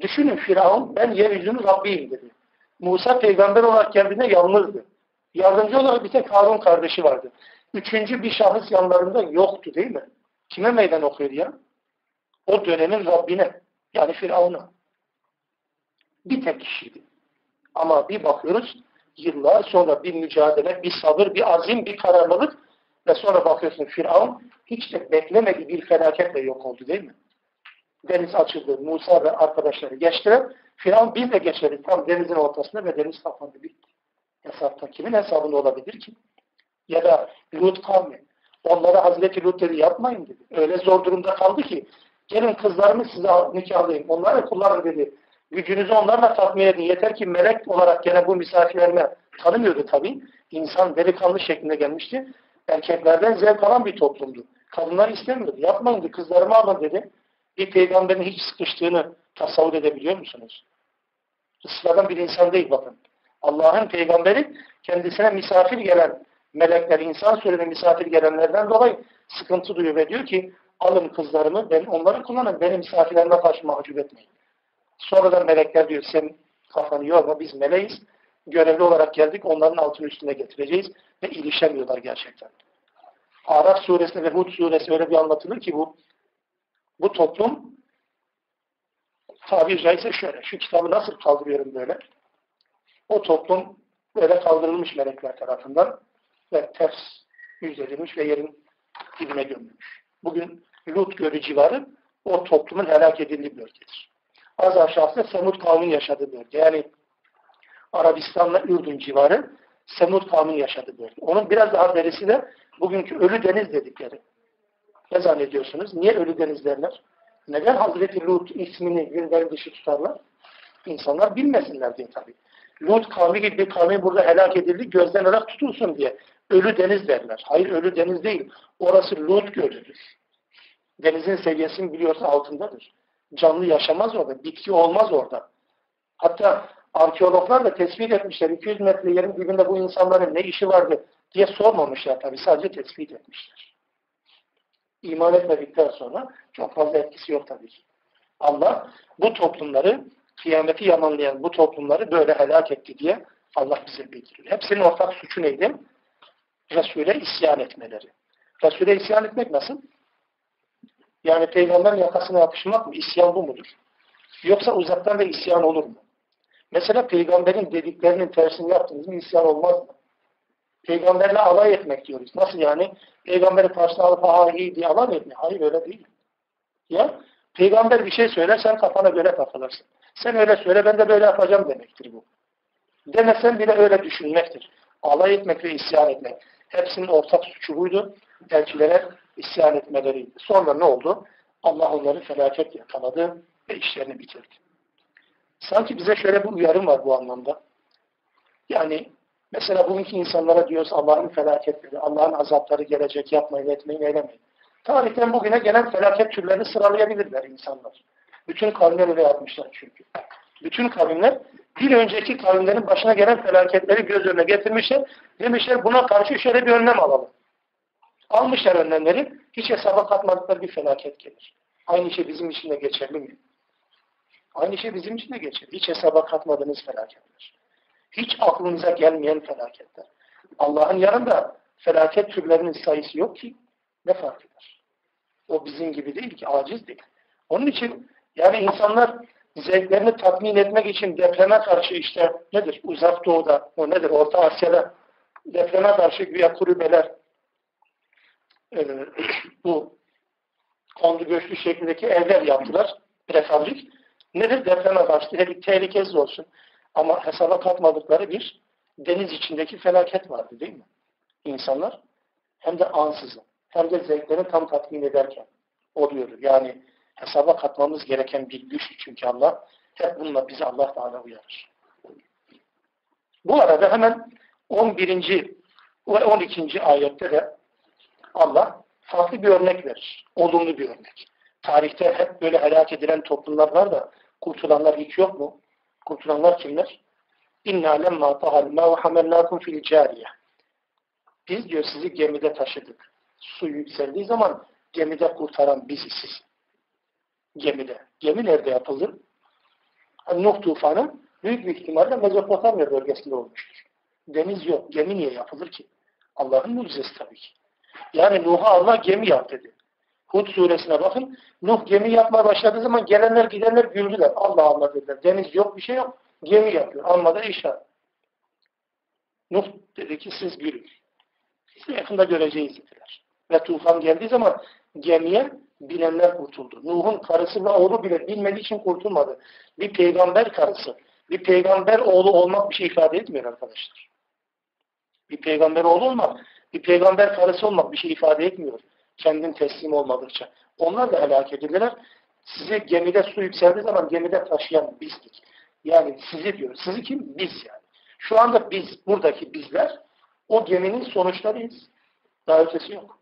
Düşünün Firavun ben yeryüzünün Rabbiyim dedi. Musa peygamber olarak geldiğinde yalnızdı. Yardımcı olarak bir tek Harun kardeşi vardı. Üçüncü bir şahıs yanlarında yoktu değil mi? Kime meydan okuyordu ya? O dönemin Rabbine. Yani Firavun'a. Bir tek kişiydi. Ama bir bakıyoruz yıllar sonra bir mücadele, bir sabır, bir azim, bir kararlılık ve sonra bakıyorsun Firavun hiç de beklemediği bir felaketle yok oldu değil mi? Deniz açıldı. Musa ve arkadaşları geçtiler. Firavun biz de geçelim tam denizin ortasında ve deniz kapandı bitti. Hesapta kimin hesabında olabilir ki? Ya da Lut kavmi. Onlara Hazreti Lut dedi yapmayın dedi. Öyle zor durumda kaldı ki gelin kızlarımı size nikahlayayım. Onları kullanın dedi. Gücünüzü onlarla tatmin edin. Yeter ki melek olarak gelen bu misafirlerime tanımıyordu tabii. İnsan delikanlı şeklinde gelmişti. Erkeklerden zevk alan bir toplumdu. Kadınlar istemiyordu. Yapmayın dedi. Kızlarımı alın dedi. Bir peygamberin hiç sıkıştığını tasavvur edebiliyor musunuz? Sıradan bir insan değil bakın. Allah'ın peygamberi kendisine misafir gelen melekler, insan sürüne misafir gelenlerden dolayı sıkıntı duyuyor ve diyor ki alın kızlarımı, ben onları kullanın, benim misafirlerime karşı mahcup etmeyin. Sonradan melekler diyor sen kafanı yorma biz meleğiz. Görevli olarak geldik onların altını üstüne getireceğiz ve ilişemiyorlar gerçekten. Araf suresinde ve Hud suresi öyle bir anlatılır ki bu bu toplum tabiri caizse şöyle. Şu kitabı nasıl kaldırıyorum böyle? O toplum böyle kaldırılmış melekler tarafından ve ters yüz edilmiş ve yerin dibine gömülmüş. Bugün Lut Gölü civarı o toplumun helak edildiği bölgedir. Az aşağısında Semud kavmin yaşadığı bölge. Yani Arabistan'la Ürdün civarı Semud kavmin yaşadığı bölge. Onun biraz daha derisi de bugünkü Ölü Deniz dedikleri. Ne zannediyorsunuz? Niye Ölü Deniz derler? Neden Hazreti Lut ismini gündem dışı tutarlar? İnsanlar bilmesinler diye tabii. Lut kavmi gibi bir kavmi burada helak edildi, gözden olarak tutulsun diye. Ölü deniz derler. Hayır ölü deniz değil. Orası Lut gölüdür. Denizin seviyesini biliyorsa altındadır. Canlı yaşamaz orada. Bitki olmaz orada. Hatta arkeologlar da tespit etmişler. 200 metre yerin dibinde bu insanların ne işi vardı diye sormamışlar tabii. Sadece tespit etmişler. İman etmedikten sonra çok fazla etkisi yok tabii ki. Allah bu toplumları kıyameti yamanlayan bu toplumları böyle helak etti diye Allah bize bildiriyor. Hepsinin ortak suçu neydi? Resul'e isyan etmeleri. Resul'e isyan etmek nasıl? Yani peygamberin yakasına yapışmak mı? İsyan bu mudur? Yoksa uzaktan da isyan olur mu? Mesela peygamberin dediklerinin tersini yaptığınız mı isyan olmaz mı? Peygamberle alay etmek diyoruz. Nasıl yani? Peygamberi karşına alıp ha iyi diye alay etmek. Hayır öyle değil. Ya peygamber bir şey söyler sen kafana göre takılırsın. Sen öyle söyle ben de böyle yapacağım demektir bu. Demesen bile öyle düşünmektir. Alay etmek ve isyan etmek. Hepsinin ortak suçu buydu. Elçilere isyan etmeleriydi. Sonra ne oldu? Allah onları felaket yakaladı ve işlerini bitirdi. Sanki bize şöyle bir uyarım var bu anlamda. Yani mesela bugünkü insanlara diyoruz Allah'ın felaketleri, Allah'ın azapları gelecek, yapmayın, etmeyin, eylemeyin. Tarihten bugüne gelen felaket türlerini sıralayabilirler insanlar. Bütün kavimler öyle yapmışlar çünkü. Bütün kavimler bir önceki kavimlerin başına gelen felaketleri göz önüne getirmişler. Demişler buna karşı şöyle bir önlem alalım. Almışlar önlemleri. Hiç hesaba katmadıkları bir felaket gelir. Aynı şey bizim için de geçerli mi? Aynı şey bizim için de geçerli. Hiç hesaba katmadığınız felaketler. Hiç aklınıza gelmeyen felaketler. Allah'ın yanında felaket türlerinin sayısı yok ki ne fark eder? O bizim gibi değil ki, aciz değil. Onun için yani insanlar zevklerini tatmin etmek için depreme karşı işte nedir? Uzak Doğu'da, o nedir? Orta Asya'da depreme karşı güya kulübeler e, bu kondu göçlü şeklindeki evler yaptılar. Prefabrik. Nedir? Depreme karşı dedik tehlikesiz olsun. Ama hesaba katmadıkları bir deniz içindeki felaket vardı değil mi? İnsanlar hem de ansızın hem de zevklerini tam tatmin ederken oluyordur. Yani hesaba katmamız gereken bir güç çünkü Allah hep bununla bizi Allah Teala uyarır. Bu arada hemen 11. ve 12. ayette de Allah farklı bir örnek verir. Olumlu bir örnek. Tarihte hep böyle helak edilen toplumlar var da kurtulanlar hiç yok mu? Kurtulanlar kimler? İnna lemma tahal ma hamelnakum fil cariye. Biz diyor sizi gemide taşıdık. Su yükseldiği zaman gemide kurtaran biziz siz. Gemide. Gemi nerede yapılır? Hani Nuh tufanı büyük bir ihtimalle Mezopotamya bölgesinde olmuştur. Deniz yok. Gemi niye yapılır ki? Allah'ın mucizesi tabii ki. Yani Nuh'a Allah gemi yap dedi. Hud suresine bakın. Nuh gemi yapmaya başladığı zaman gelenler gidenler güldüler. Allah Allah dediler. Deniz yok bir şey yok. Gemi yapıyor. Almadı işaret. Nuh dedi ki siz gülün. Siz yakında göreceğiz dediler. Ve tufan geldiği zaman gemiye bilenler kurtuldu. Nuh'un karısı ve oğlu bile bilmediği için kurtulmadı. Bir peygamber karısı, bir peygamber oğlu olmak bir şey ifade etmiyor arkadaşlar. Bir peygamber oğlu olmak, bir peygamber karısı olmak bir şey ifade etmiyor. Kendin teslim olmadıkça. Onlar da helak edildiler. Sizi gemide su yükseldiği zaman gemide taşıyan bizdik. Yani sizi diyor. Sizi kim? Biz yani. Şu anda biz, buradaki bizler o geminin sonuçlarıyız. Daha ötesi yok.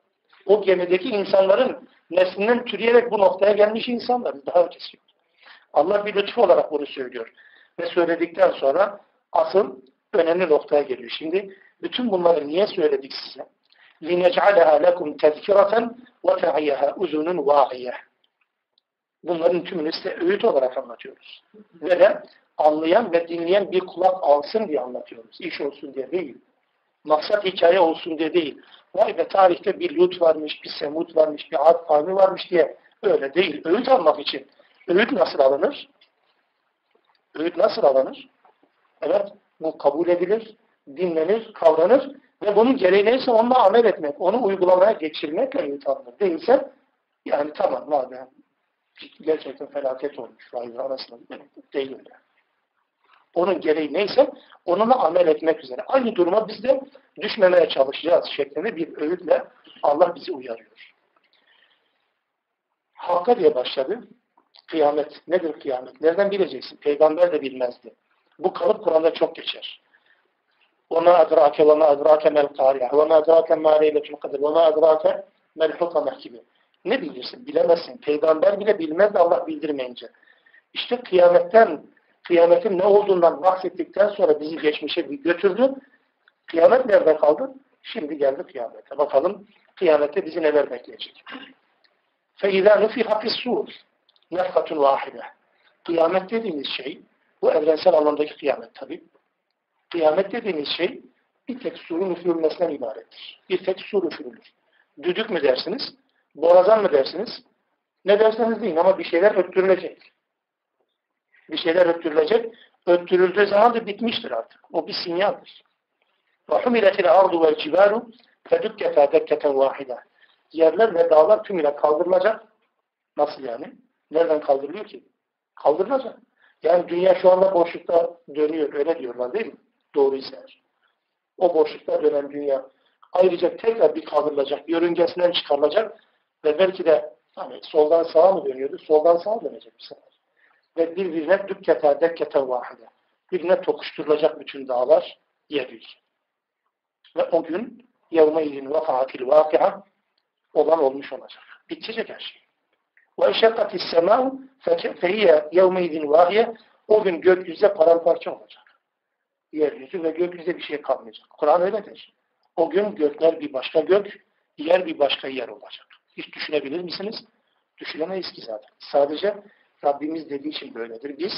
O gemideki insanların neslinden türeyerek bu noktaya gelmiş insanlar. Daha ötesi yok. Allah bir lütfu olarak bunu söylüyor. Ve söyledikten sonra asıl önemli noktaya geliyor. Şimdi bütün bunları niye söyledik size? لِنَجْعَلَهَا لَكُمْ تَذْكِرَةً وَتَعِيَهَا اُزُنٌ وَاغِيَةً Bunların tümünü size öğüt olarak anlatıyoruz. Ve de anlayan ve dinleyen bir kulak alsın diye anlatıyoruz. İş olsun diye değil. Maksat hikaye olsun diye değil. Vay be tarihte bir Lut varmış, bir Semud varmış, bir Ad kavmi varmış diye öyle değil. Öğüt almak için. Öğüt nasıl alınır? Öğüt nasıl alınır? Evet, bu kabul edilir, dinlenir, kavranır ve bunun gereği neyse onunla amel etmek, onu uygulamaya geçirmekle öğüt alınır. Değilse yani tamam var yani gerçekten felaket olmuş vay arasında değil öyle. Onun gereği neyse onunla amel etmek üzere. Aynı duruma biz de düşmemeye çalışacağız şeklinde bir öğütle Allah bizi uyarıyor. Hakka diye başladı. Kıyamet. Nedir kıyamet? Nereden bileceksin? Peygamber de bilmezdi. Bu kalıp Kur'an'da çok geçer. وَمَا أَدْرَاكَ وَمَا أَدْرَاكَ مَا الْقَارِعَ وَمَا أَدْرَاكَ مَا لَيْلَةُ الْقَدْرِ وَمَا أَدْرَاكَ مَا الْحُطَمَةِ gibi. Ne bilirsin? Bilemezsin. Peygamber bile bilmez de Allah bildirmeyince. İşte kıyametten, kıyametin ne olduğundan bahsettikten sonra bizi geçmişe götürdü. Kıyamet nerede kaldı? Şimdi geldi kıyamete. Bakalım kıyamette bizi neler bekleyecek. فَاِذَا نُفِحَ فِي السُّورِ نَفْقَةٌ وَاحِدَةٌ Kıyamet dediğimiz şey, bu evrensel anlamdaki kıyamet tabi. Kıyamet dediğimiz şey bir tek surun üfürülmesinden ibarettir. Bir tek sur üfürülür. Düdük mü dersiniz? Borazan mı dersiniz? Ne derseniz deyin ama bir şeyler öttürülecek. Bir şeyler öttürülecek. Öttürüldüğü zaman da bitmiştir artık. O bir sinyaldir. وَحُمِلَتِ الْاَرْضُ وَالْجِبَالُ فَدُكَّتَا دَكَّةً وَاحِدًا Yerler ve dağlar tümüyle kaldırılacak. Nasıl yani? Nereden kaldırılıyor ki? Kaldırılacak. Yani dünya şu anda boşlukta dönüyor. Öyle diyorlar değil mi? Doğruysa eğer. O boşlukta dönen dünya ayrıca tekrar bir kaldırılacak. Yörüngesinden çıkarılacak ve belki de hani soldan sağa mı dönüyordu? Soldan sağa dönecek bir sefer. Ve birbirine dükkete dekkete vahide. Birbirine tokuşturulacak bütün dağlar yeryüzü. Ve o gün yevme izin vakaatil vakia olan olmuş olacak. Bitecek her şey. Ve eşekkatis semâhu fehiyye yevme izin vahiye o gün gökyüzü paramparça olacak. Yeryüzü ve gökyüzü bir şey kalmayacak. Kur'an öyle der. O gün gökler bir başka gök, yer bir başka yer olacak. Hiç düşünebilir misiniz? Düşünemeyiz ki zaten. Sadece Rabbimiz dediği için böyledir. Biz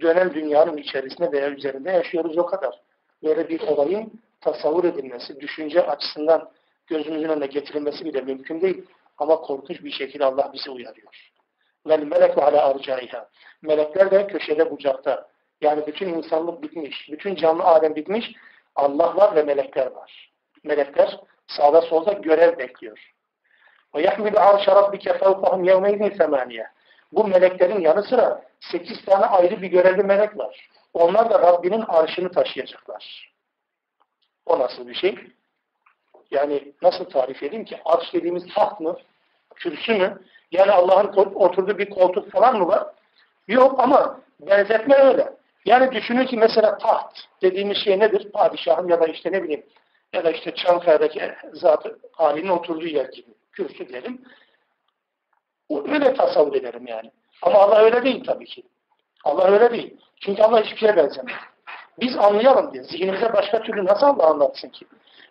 dönen dünyanın içerisinde veya üzerinde yaşıyoruz o kadar. Böyle bir olayın tasavvur edilmesi, düşünce açısından gözümüzün önüne getirilmesi bile mümkün değil. Ama korkunç bir şekilde Allah bizi uyarıyor. Vel melek ala arcaiha. Melekler de köşede bucakta. Yani bütün insanlık bitmiş, bütün canlı alem bitmiş. Allah var ve melekler var. Melekler sağda solda görev bekliyor. Yahmilu arşa rabbike fevkahum yevmeydin semaniye. Bu meleklerin yanı sıra sekiz tane ayrı bir görevli melek var. Onlar da Rabbinin arşını taşıyacaklar. O nasıl bir şey? Yani nasıl tarif edeyim ki? Arş dediğimiz taht mı? Kürsü mü? Yani Allah'ın oturduğu bir koltuk falan mı var? Yok ama benzetme öyle. Yani düşünün ki mesela taht dediğimiz şey nedir? Padişahın ya da işte ne bileyim ya da işte Çankaya'daki zatı halinin oturduğu yer gibi. Kürsü diyelim. Öyle tasavvur ederim yani. Ama Allah öyle değil tabii ki. Allah öyle değil. Çünkü Allah hiçbir şeye benzemiyor. Biz anlayalım diye. Zihnimize başka türlü nasıl Allah anlatsın ki?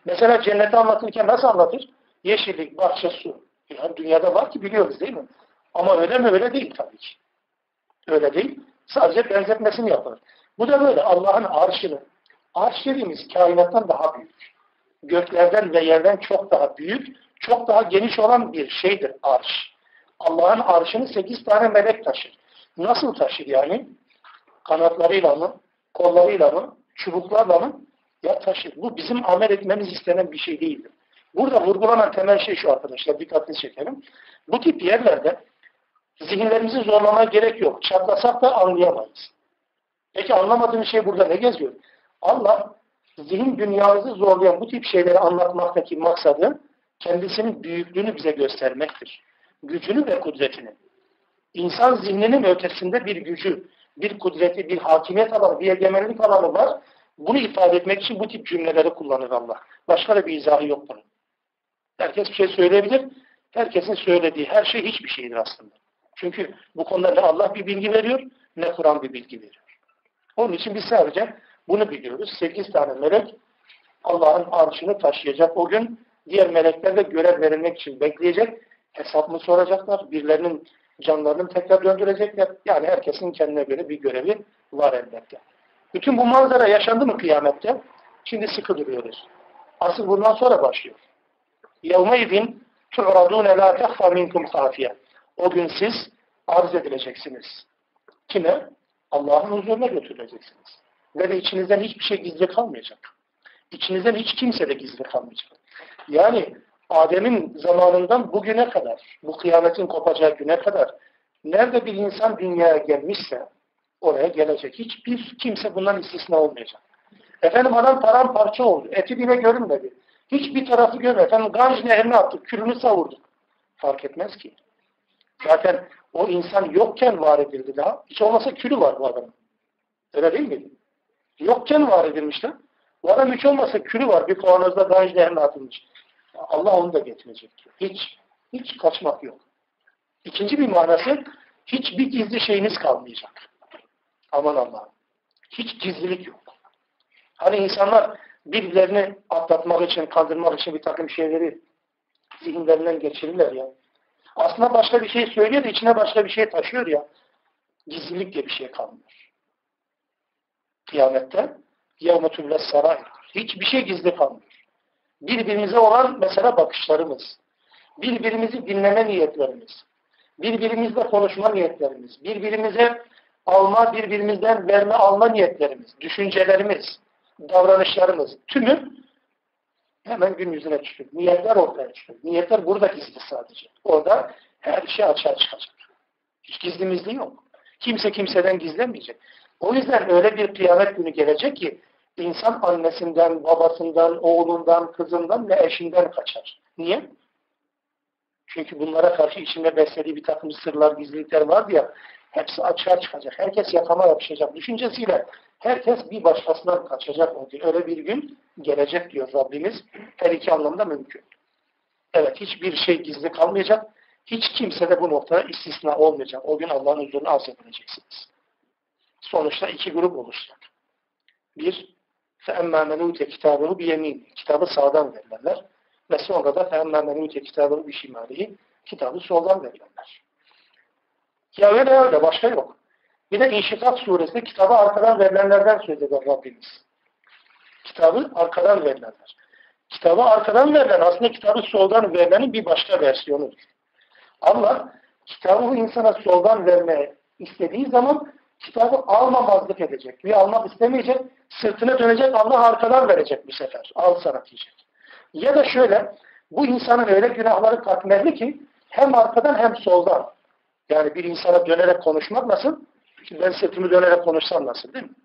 Mesela cenneti anlatırken nasıl anlatır? Yeşillik, bahçe, su. Yani dünyada var ki biliyoruz değil mi? Ama öyle mi? Öyle değil tabii ki. Öyle değil. Sadece benzetmesini yapar. Bu da böyle Allah'ın arşını. Arş dediğimiz kainattan daha büyük. Göklerden ve yerden çok daha büyük, çok daha geniş olan bir şeydir arş. Allah'ın arşını sekiz tane melek taşır. Nasıl taşır yani? Kanatlarıyla mı? Kollarıyla mı? Çubuklarla mı? Ya taşır. Bu bizim amel etmemiz istenen bir şey değildir. Burada vurgulanan temel şey şu arkadaşlar. Dikkatini çekelim. Bu tip yerlerde zihinlerimizi zorlamaya gerek yok. Çatlasak da anlayamayız. Peki anlamadığımız şey burada ne geziyor? Allah zihin dünyamızı zorlayan bu tip şeyleri anlatmaktaki maksadı kendisinin büyüklüğünü bize göstermektir. Gücünü ve kudretini. İnsan zihninin ötesinde bir gücü, bir kudreti, bir hakimiyet alanı, bir egemenlik alanı var. Bunu ifade etmek için bu tip cümleleri kullanır Allah. Başka da bir izahı yok bunun. Herkes bir şey söyleyebilir. Herkesin söylediği her şey hiçbir şeydir aslında. Çünkü bu konuda ne Allah bir bilgi veriyor, ne Kur'an bir bilgi veriyor. Onun için biz sadece bunu biliyoruz. Sekiz tane melek Allah'ın arşını taşıyacak o gün. Diğer melekler de görev verilmek için bekleyecek. Hesap mı soracaklar? Birilerinin canlarını tekrar döndürecekler. Yani herkesin kendine göre bir görevi var elbette. Bütün bu manzara yaşandı mı kıyamette? Şimdi sıkı duruyoruz. Asıl bundan sonra başlıyor. يَوْمَيْذٍ تُعْرَضُونَ لَا تَخْفَى مِنْكُمْ خَافِيَ o gün siz arz edileceksiniz. Kime? Allah'ın huzuruna götürüleceksiniz. Ve de içinizden hiçbir şey gizli kalmayacak. İçinizden hiç kimse de gizli kalmayacak. Yani Adem'in zamanından bugüne kadar, bu kıyametin kopacağı güne kadar nerede bir insan dünyaya gelmişse oraya gelecek. Hiçbir kimse bundan istisna olmayacak. Efendim adam paramparça oldu. Eti bile görünmedi. Hiçbir tarafı görmedi. Efendim Ganj nehrine attık. Külünü savurduk. Fark etmez ki. Zaten o insan yokken var edildi daha. Hiç olmasa külü var bu adamın. Öyle değil mi? Yokken var edilmişler. Bu adam hiç olmasa külü var. Bir kavanozda Ganj nehrine atılmış. Allah onu da getirecek. Hiç, hiç kaçmak yok. İkinci bir manası hiçbir gizli şeyiniz kalmayacak. Aman Allah'ım. Hiç gizlilik yok. Hani insanlar birbirlerini atlatmak için, kandırmak için bir takım şeyleri zihinlerinden geçirirler ya. Aslında başka bir şey söylüyor da içine başka bir şey taşıyor ya. Gizlilik diye bir şey kalmıyor. Kıyamette yevmetülle saray. Hiçbir şey gizli kalmıyor. Birbirimize olan mesela bakışlarımız, birbirimizi dinleme niyetlerimiz, birbirimizle konuşma niyetlerimiz, birbirimize alma, birbirimizden verme alma niyetlerimiz, düşüncelerimiz, davranışlarımız tümü hemen gün yüzüne çıkıyor. Niyetler ortaya çıkıyor. Niyetler burada gizli sadece. Orada her şey açığa çıkacak. Hiç gizlimizli yok. Kimse kimseden gizlemeyecek. O yüzden öyle bir kıyamet günü gelecek ki insan annesinden, babasından, oğlundan, kızından ve eşinden kaçar. Niye? Çünkü bunlara karşı içinde beslediği bir takım sırlar, gizlilikler var ya hepsi açığa çıkacak. Herkes yakama yapışacak. Düşüncesiyle herkes bir başkasından kaçacak o gün. Öyle bir gün gelecek diyor Rabbimiz. Her iki anlamda mümkün. Evet hiçbir şey gizli kalmayacak. Hiç kimse de bu noktada istisna olmayacak. O gün Allah'ın huzuruna arz edileceksiniz. Sonuçta iki grup oluşacak. Bir, فَاَمَّا مَنْ اُوْتَ كِتَابَهُ بِيَم۪ينِ Kitabı sağdan verirler. Ve sonra da فَاَمَّا مَنْ اُوْتَ كِتَابَهُ بِشِمَالِهِ Kitabı soldan verirler. Ya öyle öyle başka yok. Bir de İnşikat suresinde kitabı arkadan verilenlerden söz eder Rabbimiz. Kitabı arkadan verilenler. Kitabı arkadan verilen aslında kitabı soldan verilenin bir başka versiyonudur. Allah kitabı insana soldan vermeye istediği zaman kitabı almamazlık edecek. Bir almak istemeyecek, sırtına dönecek, Allah arkadan verecek bir sefer. Al sana diyecek. Ya da şöyle, bu insanın öyle günahları katmerli ki hem arkadan hem soldan. Yani bir insana dönerek konuşmak nasıl? Şimdi ben sırtımı dönerek konuşsam nasıl değil mi?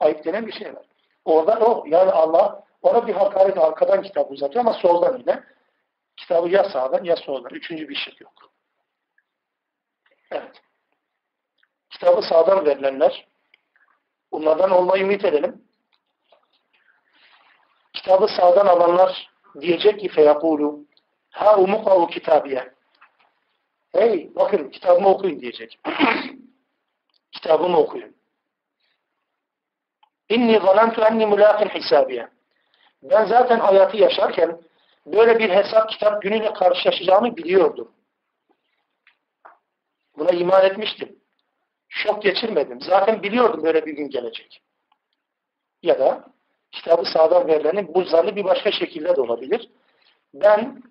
Ayıp denen bir şey var. Orada o. Yani Allah Ona bir hakaret arkadan kitap uzatıyor ama soldan yine. Kitabı ya sağdan ya soldan. Üçüncü bir şey yok. Evet. Kitabı sağdan verilenler bunlardan olmayı ümit edelim. Kitabı sağdan alanlar diyecek ki feyakulu ha umukavu kitabiye hey bakın kitabımı okuyun diyecek. kitabımı okuyun. İnni zanantu enni mulakin hisabiye. Ben zaten hayatı yaşarken böyle bir hesap kitap günüyle karşılaşacağımı biliyordum. Buna iman etmiştim. Şok geçirmedim. Zaten biliyordum böyle bir gün gelecek. Ya da kitabı sağdan verilenin bu zannı bir başka şekilde de olabilir. Ben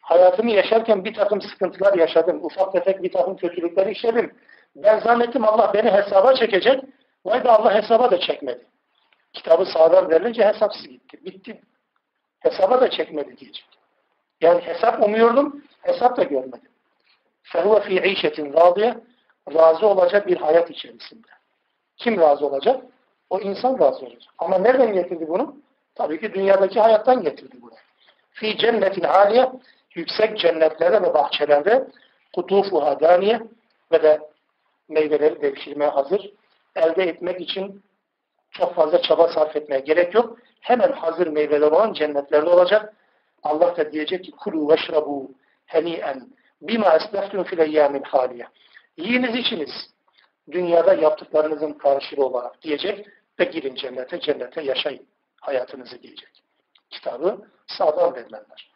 hayatımı yaşarken bir takım sıkıntılar yaşadım. Ufak tefek bir takım kötülükleri işledim. Ben zannettim Allah beni hesaba çekecek. Vay da Allah hesaba da çekmedi. Kitabı sağdan verilince hesapsız gitti. Bitti. Hesaba da çekmedi diyecek. Yani hesap umuyordum, hesap da görmedim. فَهُوَ ف۪ي عِيشَةٍ رَاضِيَ Razı olacak bir hayat içerisinde. Kim razı olacak? O insan razı olacak. Ama nereden getirdi bunu? Tabii ki dünyadaki hayattan getirdi bunu. Fi cennetin aliye yüksek cennetlerde ve bahçelerde kutufuha daniye ve de meyveleri devşirmeye hazır. Elde etmek için çok fazla çaba sarf etmeye gerek yok. Hemen hazır meyveler olan cennetlerde olacak. Allah da diyecek ki kulu veşrabu heni'en bima esleftun fil eyyâmin haliye. Yiyiniz içiniz. Dünyada yaptıklarınızın karşılığı olarak diyecek ve girin cennete, cennete yaşayın. Hayatınızı diyecek. Kitabı sağdan verilenler.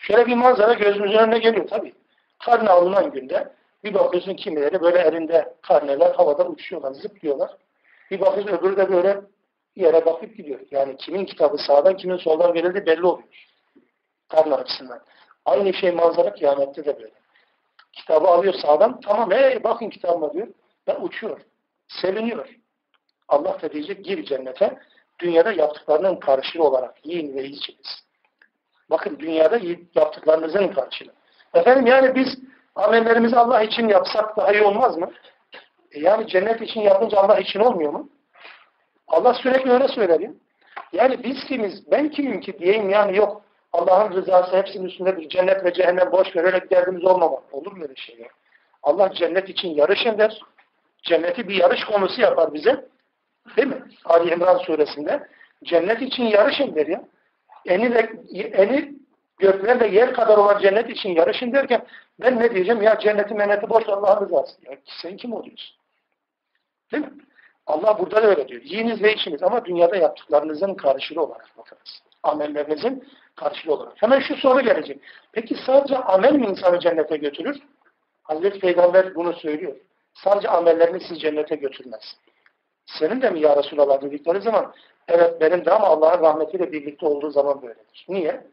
Şöyle bir manzara gözümüzün önüne geliyor tabii. Karne alınan günde bir bakıyorsun kimileri böyle elinde karneler havada uçuyorlar, zıplıyorlar. Bir bakıyorsun öbürü de böyle yere bakıp gidiyor. Yani kimin kitabı sağdan, kimin soldan verildi belli oluyor. Karne açısından. Aynı şey manzara kıyamette de böyle. Kitabı alıyor sağdan, tamam hey bakın kitabıma diyor. Ve uçuyor. Seviniyor. Allah da diyecek gir cennete. Dünyada yaptıklarının karşılığı olarak yiyin ve içiniz. Bakın dünyada yaptıklarınızın karşılığı. Efendim yani biz amellerimizi Allah için yapsak daha iyi olmaz mı? E yani cennet için yapınca Allah için olmuyor mu? Allah sürekli öyle söyler ya. Yani biz kimiz, ben kimim ki diyeyim yani yok. Allah'ın rızası hepsinin üstünde bir cennet ve cehennem boş ver, öyle derdimiz olmamak. Olur mu öyle şey ya? Allah cennet için yarışın der. Cenneti bir yarış konusu yapar bize. Değil mi? Ali İmran suresinde. Cennet için yarışın der ya. Eni, de, eni göklerle yer kadar olan cennet için yarışın derken ben ne diyeceğim? Ya cenneti meneti boş Allah'ın rızası. Ya sen kim oluyorsun? Değil mi? Allah burada da öyle diyor. Yiyiniz ve içiniz ama dünyada yaptıklarınızın karşılığı olarak bakınız. Amellerinizin karşılığı olarak. Hemen şu soru gelecek. Peki sadece amel mi insanı cennete götürür? Hazreti Peygamber bunu söylüyor. Sadece amellerini sizi cennete götürmez. Senin de mi ya Resulallah dedikleri zaman evet benim de ama Allah'ın rahmetiyle birlikte olduğu zaman böyledir. Niye?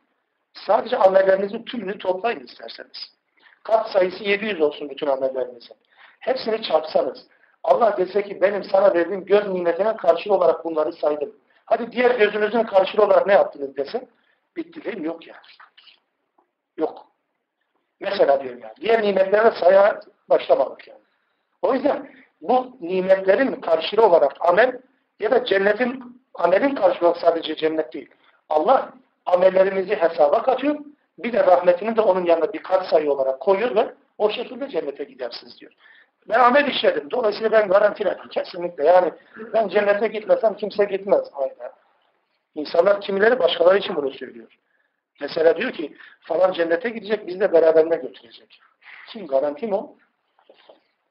Sadece amellerinizin tümünü toplayın isterseniz. Kat sayısı 700 olsun bütün amellerinizin. Hepsini çarpsanız. Allah dese ki benim sana verdiğim göz nimetine karşılığı olarak bunları saydım. Hadi diğer gözünüzün karşılığı olarak ne yaptınız dese. Bitti değil mi? Yok yani. Yok. Mesela diyorum yani. Diğer nimetlere saya başlamadık yani. O yüzden bu nimetlerin karşılığı olarak amel ya da cennetin amelin karşılığı sadece cennet değil. Allah amellerimizi hesaba katıyor. Bir de rahmetini de onun yanına bir kat sayı olarak koyuyor ve o şekilde cennete gidersiniz diyor. Ben amel işledim. Dolayısıyla ben garantiledim. Kesinlikle. Yani ben cennete gitmesem kimse gitmez. Aynen. İnsanlar kimileri başkaları için bunu söylüyor. Mesela diyor ki falan cennete gidecek biz de beraberine götürecek. Kim garanti mi o?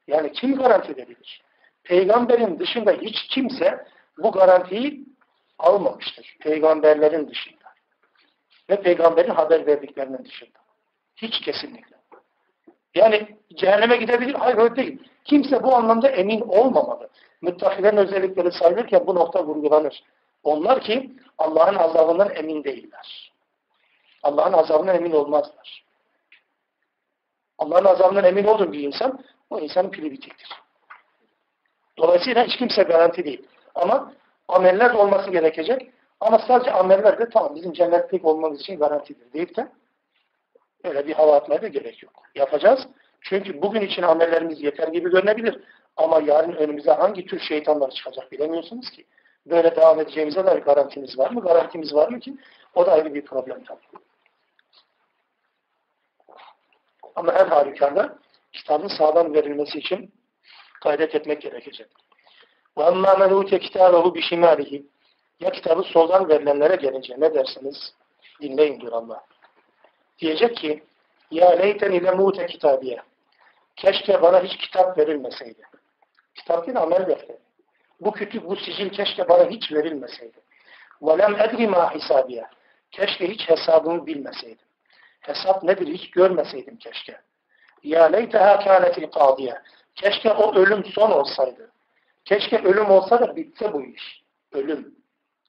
Yani kim garanti edebilir? Peygamberin dışında hiç kimse bu garantiyi almamıştır. Peygamberlerin dışında. Ve peygamberin haber verdiklerinin dışında. Hiç kesinlikle. Yani cehenneme gidebilir. Hayır öyle değil. Kimse bu anlamda emin olmamalı. Müttakilerin özellikleri sayılırken bu nokta vurgulanır. Onlar ki Allah'ın azabından emin değiller. Allah'ın azabından emin olmazlar. Allah'ın azabından emin olduğun bir insan o insanın pili bitiktir. Dolayısıyla hiç kimse garanti değil. Ama ameller olması gerekecek. Ama sadece ameller de tamam bizim cennetlik olmamız için garantidir deyip de öyle bir hava atmaya da gerek yok. Yapacağız. Çünkü bugün için amellerimiz yeter gibi görünebilir. Ama yarın önümüze hangi tür şeytanlar çıkacak bilemiyorsunuz ki. böyle devam edeceğimize dair garantimiz var mı? Garantimiz var mı ki? O da ayrı bir problem tabii. Ama her halükarda kitabın sağlam verilmesi için gayret etmek gerekecek. وَاَمَّا مَنْ اُوتَ كِتَابَهُ بِشِمَالِهِ Ya kitabı soldan verilenlere gelince ne dersiniz? Dinleyin diyor Allah. Diyecek ki ya leyten ile mute kitabiye. Keşke bana hiç kitap verilmeseydi. Kitap değil amel defteri. Bu kütüp, bu sicil keşke bana hiç verilmeseydi. وَلَمْ اَدْرِ مَا حِسَابِيَ Keşke hiç hesabımı bilmeseydim. Hesap nedir hiç görmeseydim keşke. Ya leyteha kânetil kâdiye. Keşke o ölüm son olsaydı. Keşke ölüm olsa da bitse bu iş. Ölüm.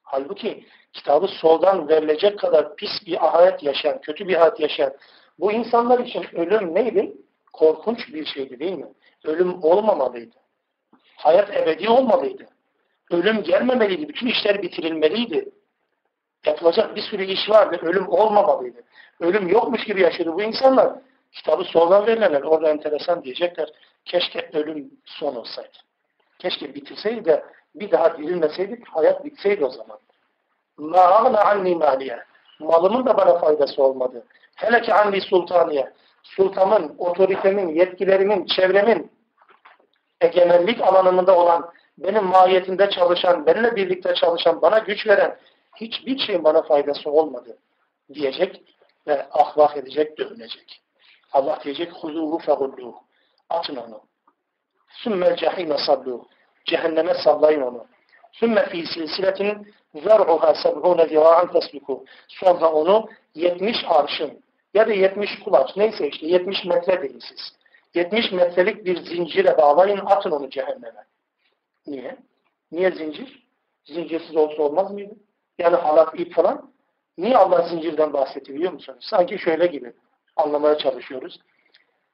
Halbuki kitabı soldan verilecek kadar pis bir hayat yaşayan, kötü bir hayat yaşayan bu insanlar için ölüm neydi? Korkunç bir şeydi değil mi? Ölüm olmamalıydı. Hayat ebedi olmalıydı. Ölüm gelmemeliydi. Bütün işler bitirilmeliydi. Yapılacak bir sürü iş vardı. Ölüm olmamalıydı. Ölüm yokmuş gibi yaşadı bu insanlar. Kitabı soldan verilenler orada enteresan diyecekler. Keşke ölüm son olsaydı. Keşke bitirseydi de bir daha dirilmeseydik hayat bitseydi o zaman. مَا anni maliye. Malımın da bana faydası olmadı. Hele ki anni sultaniye. Sultamın, otoritemin, yetkilerimin, çevremin egemenlik alanımında olan, benim mahiyetinde çalışan, benimle birlikte çalışan, bana güç veren hiçbir şeyin bana faydası olmadı diyecek ve ahvah edecek, dövünecek. Allah diyecek huzuhu fehulluhu. Atın onu. Sümmel cehime salluhu. Cehenneme sallayın onu. Sümme fî silsiletin zer'uha seb'ûne zira'an tesluku. Sonra onu 70 arşın ya da 70 kulaç neyse işte 70 metre deyin siz. 70 metrelik bir zincire bağlayın atın onu cehenneme. Niye? Niye zincir? Zincirsiz olsa olmaz mıydı? Yani halat ip falan. Niye Allah zincirden bahsetti biliyor musunuz? Sanki şöyle gibi anlamaya çalışıyoruz.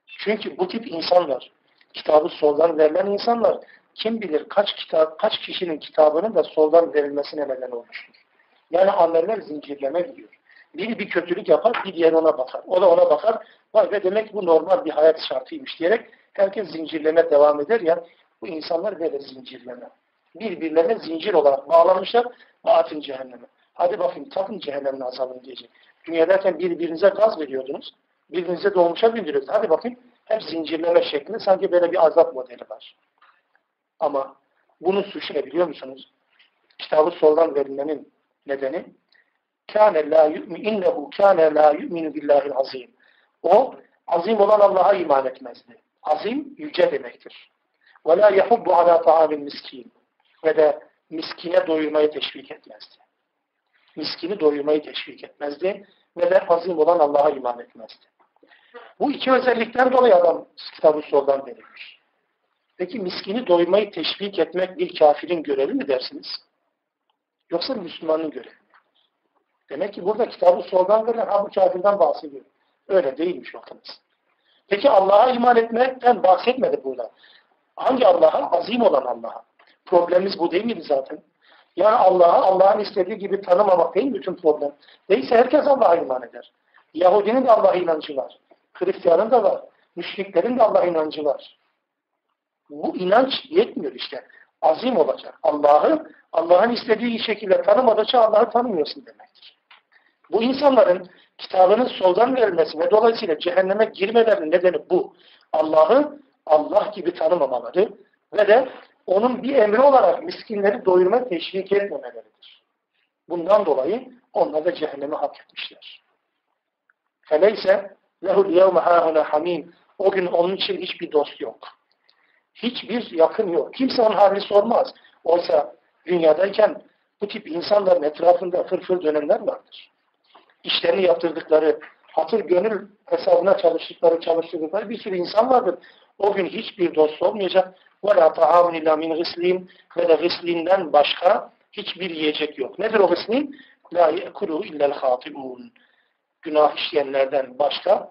Çünkü bu tip insanlar, kitabı soldan verilen insanlar kim bilir kaç kitap, kaç kişinin kitabının da soldan verilmesine neden olmuştur. Yani ameller zincirleme gidiyor. Biri bir kötülük yapar, bir diğer ona bakar. O da ona bakar. Vay be demek bu normal bir hayat şartıymış diyerek herkes zincirleme devam eder ya. Bu insanlar böyle zincirleme. Birbirlerine zincir olarak bağlanmışlar. Atın cehenneme. Hadi bakayım takın cehennemin azabını diyecek. Dünyadayken birbirinize gaz veriyordunuz. Birbirinize dolmuşa bindiriyordunuz. Hadi bakayım hep zincirleme şeklinde sanki böyle bir azap modeli var. Ama bunun suçu ne biliyor musunuz? Kitabı soldan verilmenin nedeni kâne lâ yu'min innehu kâne lâ yu'minu billahil azim. O azim olan Allah'a iman etmezdi. Azim yüce demektir. Ve lâ yehubbu alâ ta'amil miskin. Ve de miskine doyurmayı teşvik etmezdi. Miskini doyurmayı teşvik etmezdi. Ve de azim olan Allah'a iman etmezdi. Bu iki özellikten dolayı adam kitabı soldan verilmiş. Peki miskini doymayı teşvik etmek bir kafirin görevi mi dersiniz? Yoksa Müslümanın görevi mi? Demek ki burada kitabı soldan verilen ha bu kafirden bahsediyor. Öyle değilmiş bakınız. Peki Allah'a iman etmekten bahsetmedi burada. Hangi Allah'a? Azim olan Allah'a. Problemimiz bu değil miydi zaten? Yani Allah'a Allah'ın istediği gibi tanımamak değil bütün problem. Değilse herkes Allah'a iman eder. Yahudinin de Allah'a inancı var. Hristiyanın da var. Müşriklerin de Allah'a inancı var. Bu inanç yetmiyor işte. Azim olacak. Allah'ı Allah'ın istediği şekilde tanımadıkça Allah'ı tanımıyorsun demektir. Bu insanların kitabının soldan verilmesi ve dolayısıyla cehenneme girmelerinin nedeni bu. Allah'ı Allah gibi tanımamaları ve de onun bir emri olarak miskinleri doyurma teşvik etmemeleridir. Bundan dolayı onlar da cehenneme hak etmişler. Feleyse lehul yevme hâhuna hamim. O gün onun için hiçbir dost yok. Hiçbir yakın yok. Kimse onun halini sormaz. Oysa dünyadayken bu tip insanların etrafında fırfır dönemler vardır. İşlerini yaptırdıkları, hatır gönül hesabına çalıştıkları, çalıştırdıkları bir sürü insan vardır. O gün hiçbir dost olmayacak. وَلَا تَعَامُنِ اِلَّا مِنْ غِسْلِينَ Ve de gıslinden başka hiçbir yiyecek yok. Nedir o gıslin? لَا يَكُلُوا اِلَّا الْخَاطِبُونَ Günah işleyenlerden başka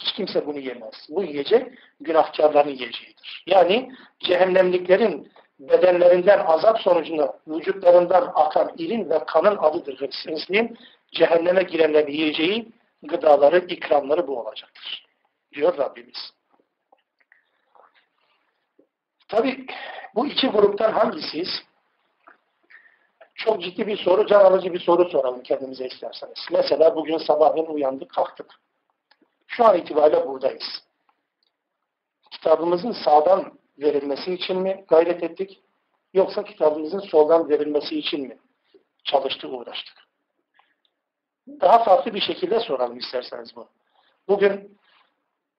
hiç kimse bunu yemez. Bu yiyecek günahkarların yiyeceğidir. Yani cehennemliklerin bedenlerinden azap sonucunda vücutlarından akan irin ve kanın adıdır hırsızlığın. Cehenneme girenlerin yiyeceği gıdaları, ikramları bu olacaktır. Diyor Rabbimiz. Tabi bu iki gruptan hangisiyiz? çok ciddi bir soru, can alıcı bir soru soralım kendimize isterseniz. Mesela bugün sabahleyin uyandık, kalktık. Şu an itibariyle buradayız. Kitabımızın sağdan verilmesi için mi gayret ettik? Yoksa kitabımızın soldan verilmesi için mi çalıştık, uğraştık? Daha farklı bir şekilde soralım isterseniz bu. Bugün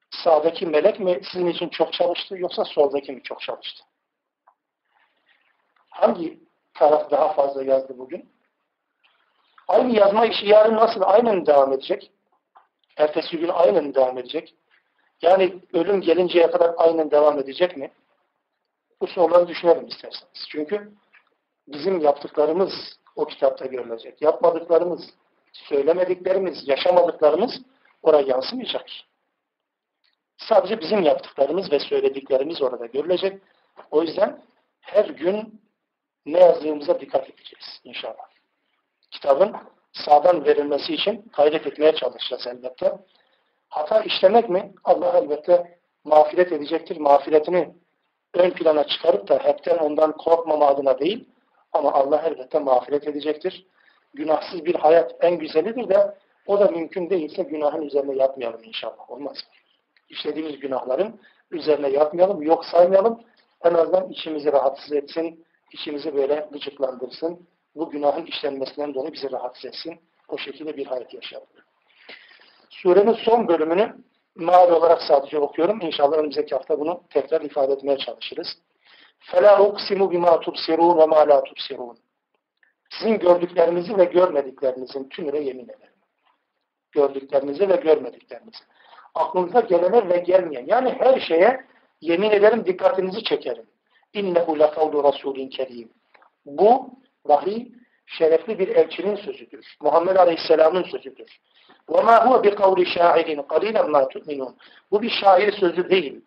sağdaki melek mi sizin için çok çalıştı yoksa soldaki mi çok çalıştı? Hangi taraf daha fazla yazdı bugün? Aynı yazma işi yarın nasıl aynen devam edecek? Ertesi gün aynen devam edecek. Yani ölüm gelinceye kadar aynen devam edecek mi? Bu soruları düşünelim isterseniz. Çünkü bizim yaptıklarımız o kitapta görülecek. Yapmadıklarımız, söylemediklerimiz, yaşamadıklarımız oraya yansımayacak. Sadece bizim yaptıklarımız ve söylediklerimiz orada görülecek. O yüzden her gün ne yazdığımıza dikkat edeceğiz inşallah. Kitabın sağdan verilmesi için gayret etmeye çalışacağız elbette. Hata işlemek mi? Allah elbette mağfiret edecektir. Mağfiretini ön plana çıkarıp da hepten ondan korkmama adına değil ama Allah elbette mağfiret edecektir. Günahsız bir hayat en güzelidir de o da mümkün değilse günahın üzerine yatmayalım inşallah. Olmaz? İşlediğimiz günahların üzerine yatmayalım, yok saymayalım. En azından içimizi rahatsız etsin, içimizi böyle gıcıklandırsın Bu günahın işlenmesinden dolayı bizi rahatsız etsin. O şekilde bir hayat yaşayalım. Surenin son bölümünü mavi olarak sadece okuyorum. İnşallah önümüzdeki hafta bunu tekrar ifade etmeye çalışırız. فَلَا اُقْسِمُ بِمَا تُبْسِرُونَ وَمَا لَا تُبْسِرُونَ Sizin gördüklerinizi ve görmediklerinizin tümüne yemin ederim. Gördüklerinizi ve görmediklerinizi. Aklınıza gelene ve gelmeyen. Yani her şeye yemin ederim dikkatinizi çekerim. اِنَّهُ لَقَوْلُ رَسُولٍ كَرِيمٍ Bu vahiy şerefli bir elçinin sözüdür. Muhammed Aleyhisselam'ın sözüdür. وَمَا هُوَ بِقَوْلِ شَاعِرٍ قَلِيلًا مَا تُؤْمِنُونَ Bu bir şair sözü değil.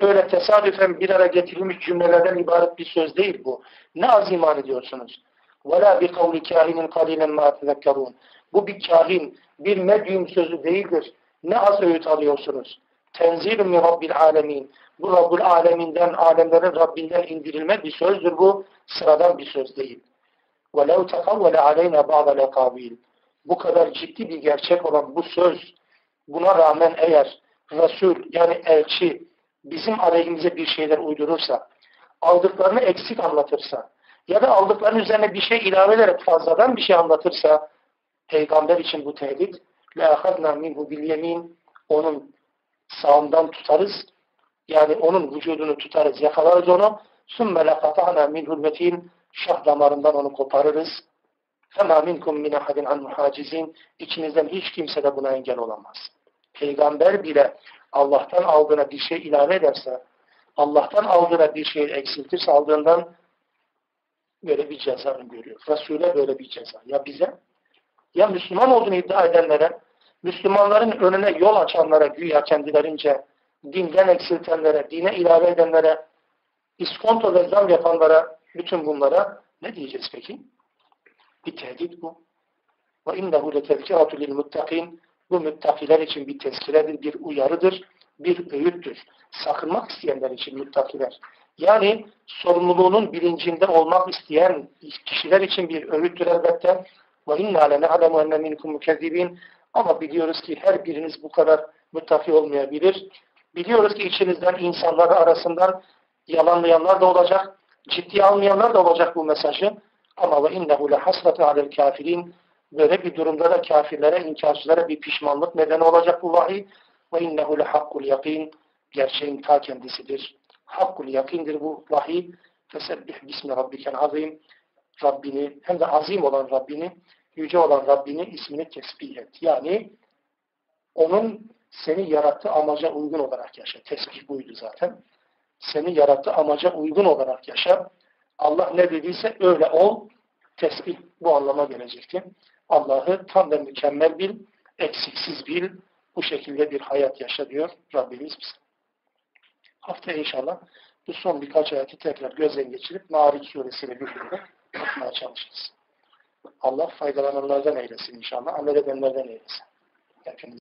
Öyle tesadüfen bir ara getirilmiş cümlelerden ibaret bir söz değil bu. Ne az iman ediyorsunuz? وَلَا بِقَوْلِ كَاهِنٍ قَلِيلًا مَا تَذَكَّرُونَ Bu bir kahin, bir medyum sözü değildir. Ne az öğüt alıyorsunuz? Tenzilun min Rabbil alemin. Bu Rabbul aleminden, alemlerin Rabbinden indirilme bir sözdür bu. Sıradan bir söz değil. وَلَوْ تَقَوَّلَ عَلَيْنَا بَعْضَ الْاَقَابِيلِ Bu kadar ciddi bir gerçek olan bu söz, buna rağmen eğer Resul yani elçi bizim aleyhimize bir şeyler uydurursa, aldıklarını eksik anlatırsa ya da aldıklarının üzerine bir şey ilave ederek fazladan bir şey anlatırsa peygamber için bu tehdit لَاَخَذْنَا مِنْهُ بِالْيَم۪ينَ Onun sağından tutarız. Yani onun vücudunu tutarız, yakalarız onu. ثُمَّ لَقَطَعْنَا مِنْهُ الْمَت۪ينَ Şah damarından onu koparırız. فَمَا مِنْكُمْ مِنْ اَحَدٍ عَنْ مُحَاجِزِينَ İçinizden hiç kimse de buna engel olamaz. Peygamber bile Allah'tan aldığına bir şey ilave ederse, Allah'tan aldığına bir şey eksiltirse aldığından böyle bir ceza görüyor. Resul'e böyle bir ceza. Ya bize? Ya Müslüman olduğunu iddia edenlere, Müslümanların önüne yol açanlara, güya kendilerince dinden eksiltenlere, dine ilave edenlere, iskonto ve zam yapanlara, bütün bunlara ne diyeceğiz peki? Bir tehdit bu. Ve innehu letezkiratu lil muttakin. Bu müttakiler için bir tezkiredir, bir uyarıdır, bir öğüttür. Sakınmak isteyenler için müttakiler. Yani sorumluluğunun bilincinde olmak isteyen kişiler için bir öğüttür elbette. Ve inna lene'alemu enne minkum mukezzibin. Ama biliyoruz ki her biriniz bu kadar muttaki olmayabilir. Biliyoruz ki içinizden insanlar arasından yalanlayanlar da olacak, ciddiye almayanlar da olacak bu mesajı. Ama ve innehu le hasrete alel kafirin. Böyle bir durumda da kafirlere, inkarcılara bir pişmanlık nedeni olacak bu vahiy. Ve innehu le hakkul yakin. Gerçeğin ta kendisidir. Hakkul yakindir bu vahiy. Fesebbih bismi rabbiken azim. Rabbini, hem de azim olan Rabbini, yüce olan Rabbini ismini tesbih et. Yani onun seni yarattığı amaca uygun olarak yaşa. Tesbih buydu zaten. Seni yarattığı amaca uygun olarak yaşa. Allah ne dediyse öyle ol. Tesbih bu anlama gelecekti. Allah'ı tam ve mükemmel bil, eksiksiz bil, bu şekilde bir hayat yaşa diyor Rabbimiz bize. Haftaya inşallah bu son birkaç ayeti tekrar gözden geçirip Ma'ariç suresiyle birlikte okumaya çalışacağız. Allah faydalananlardan eylesin inşallah. Amel edenlerden eylesin. Hepiniz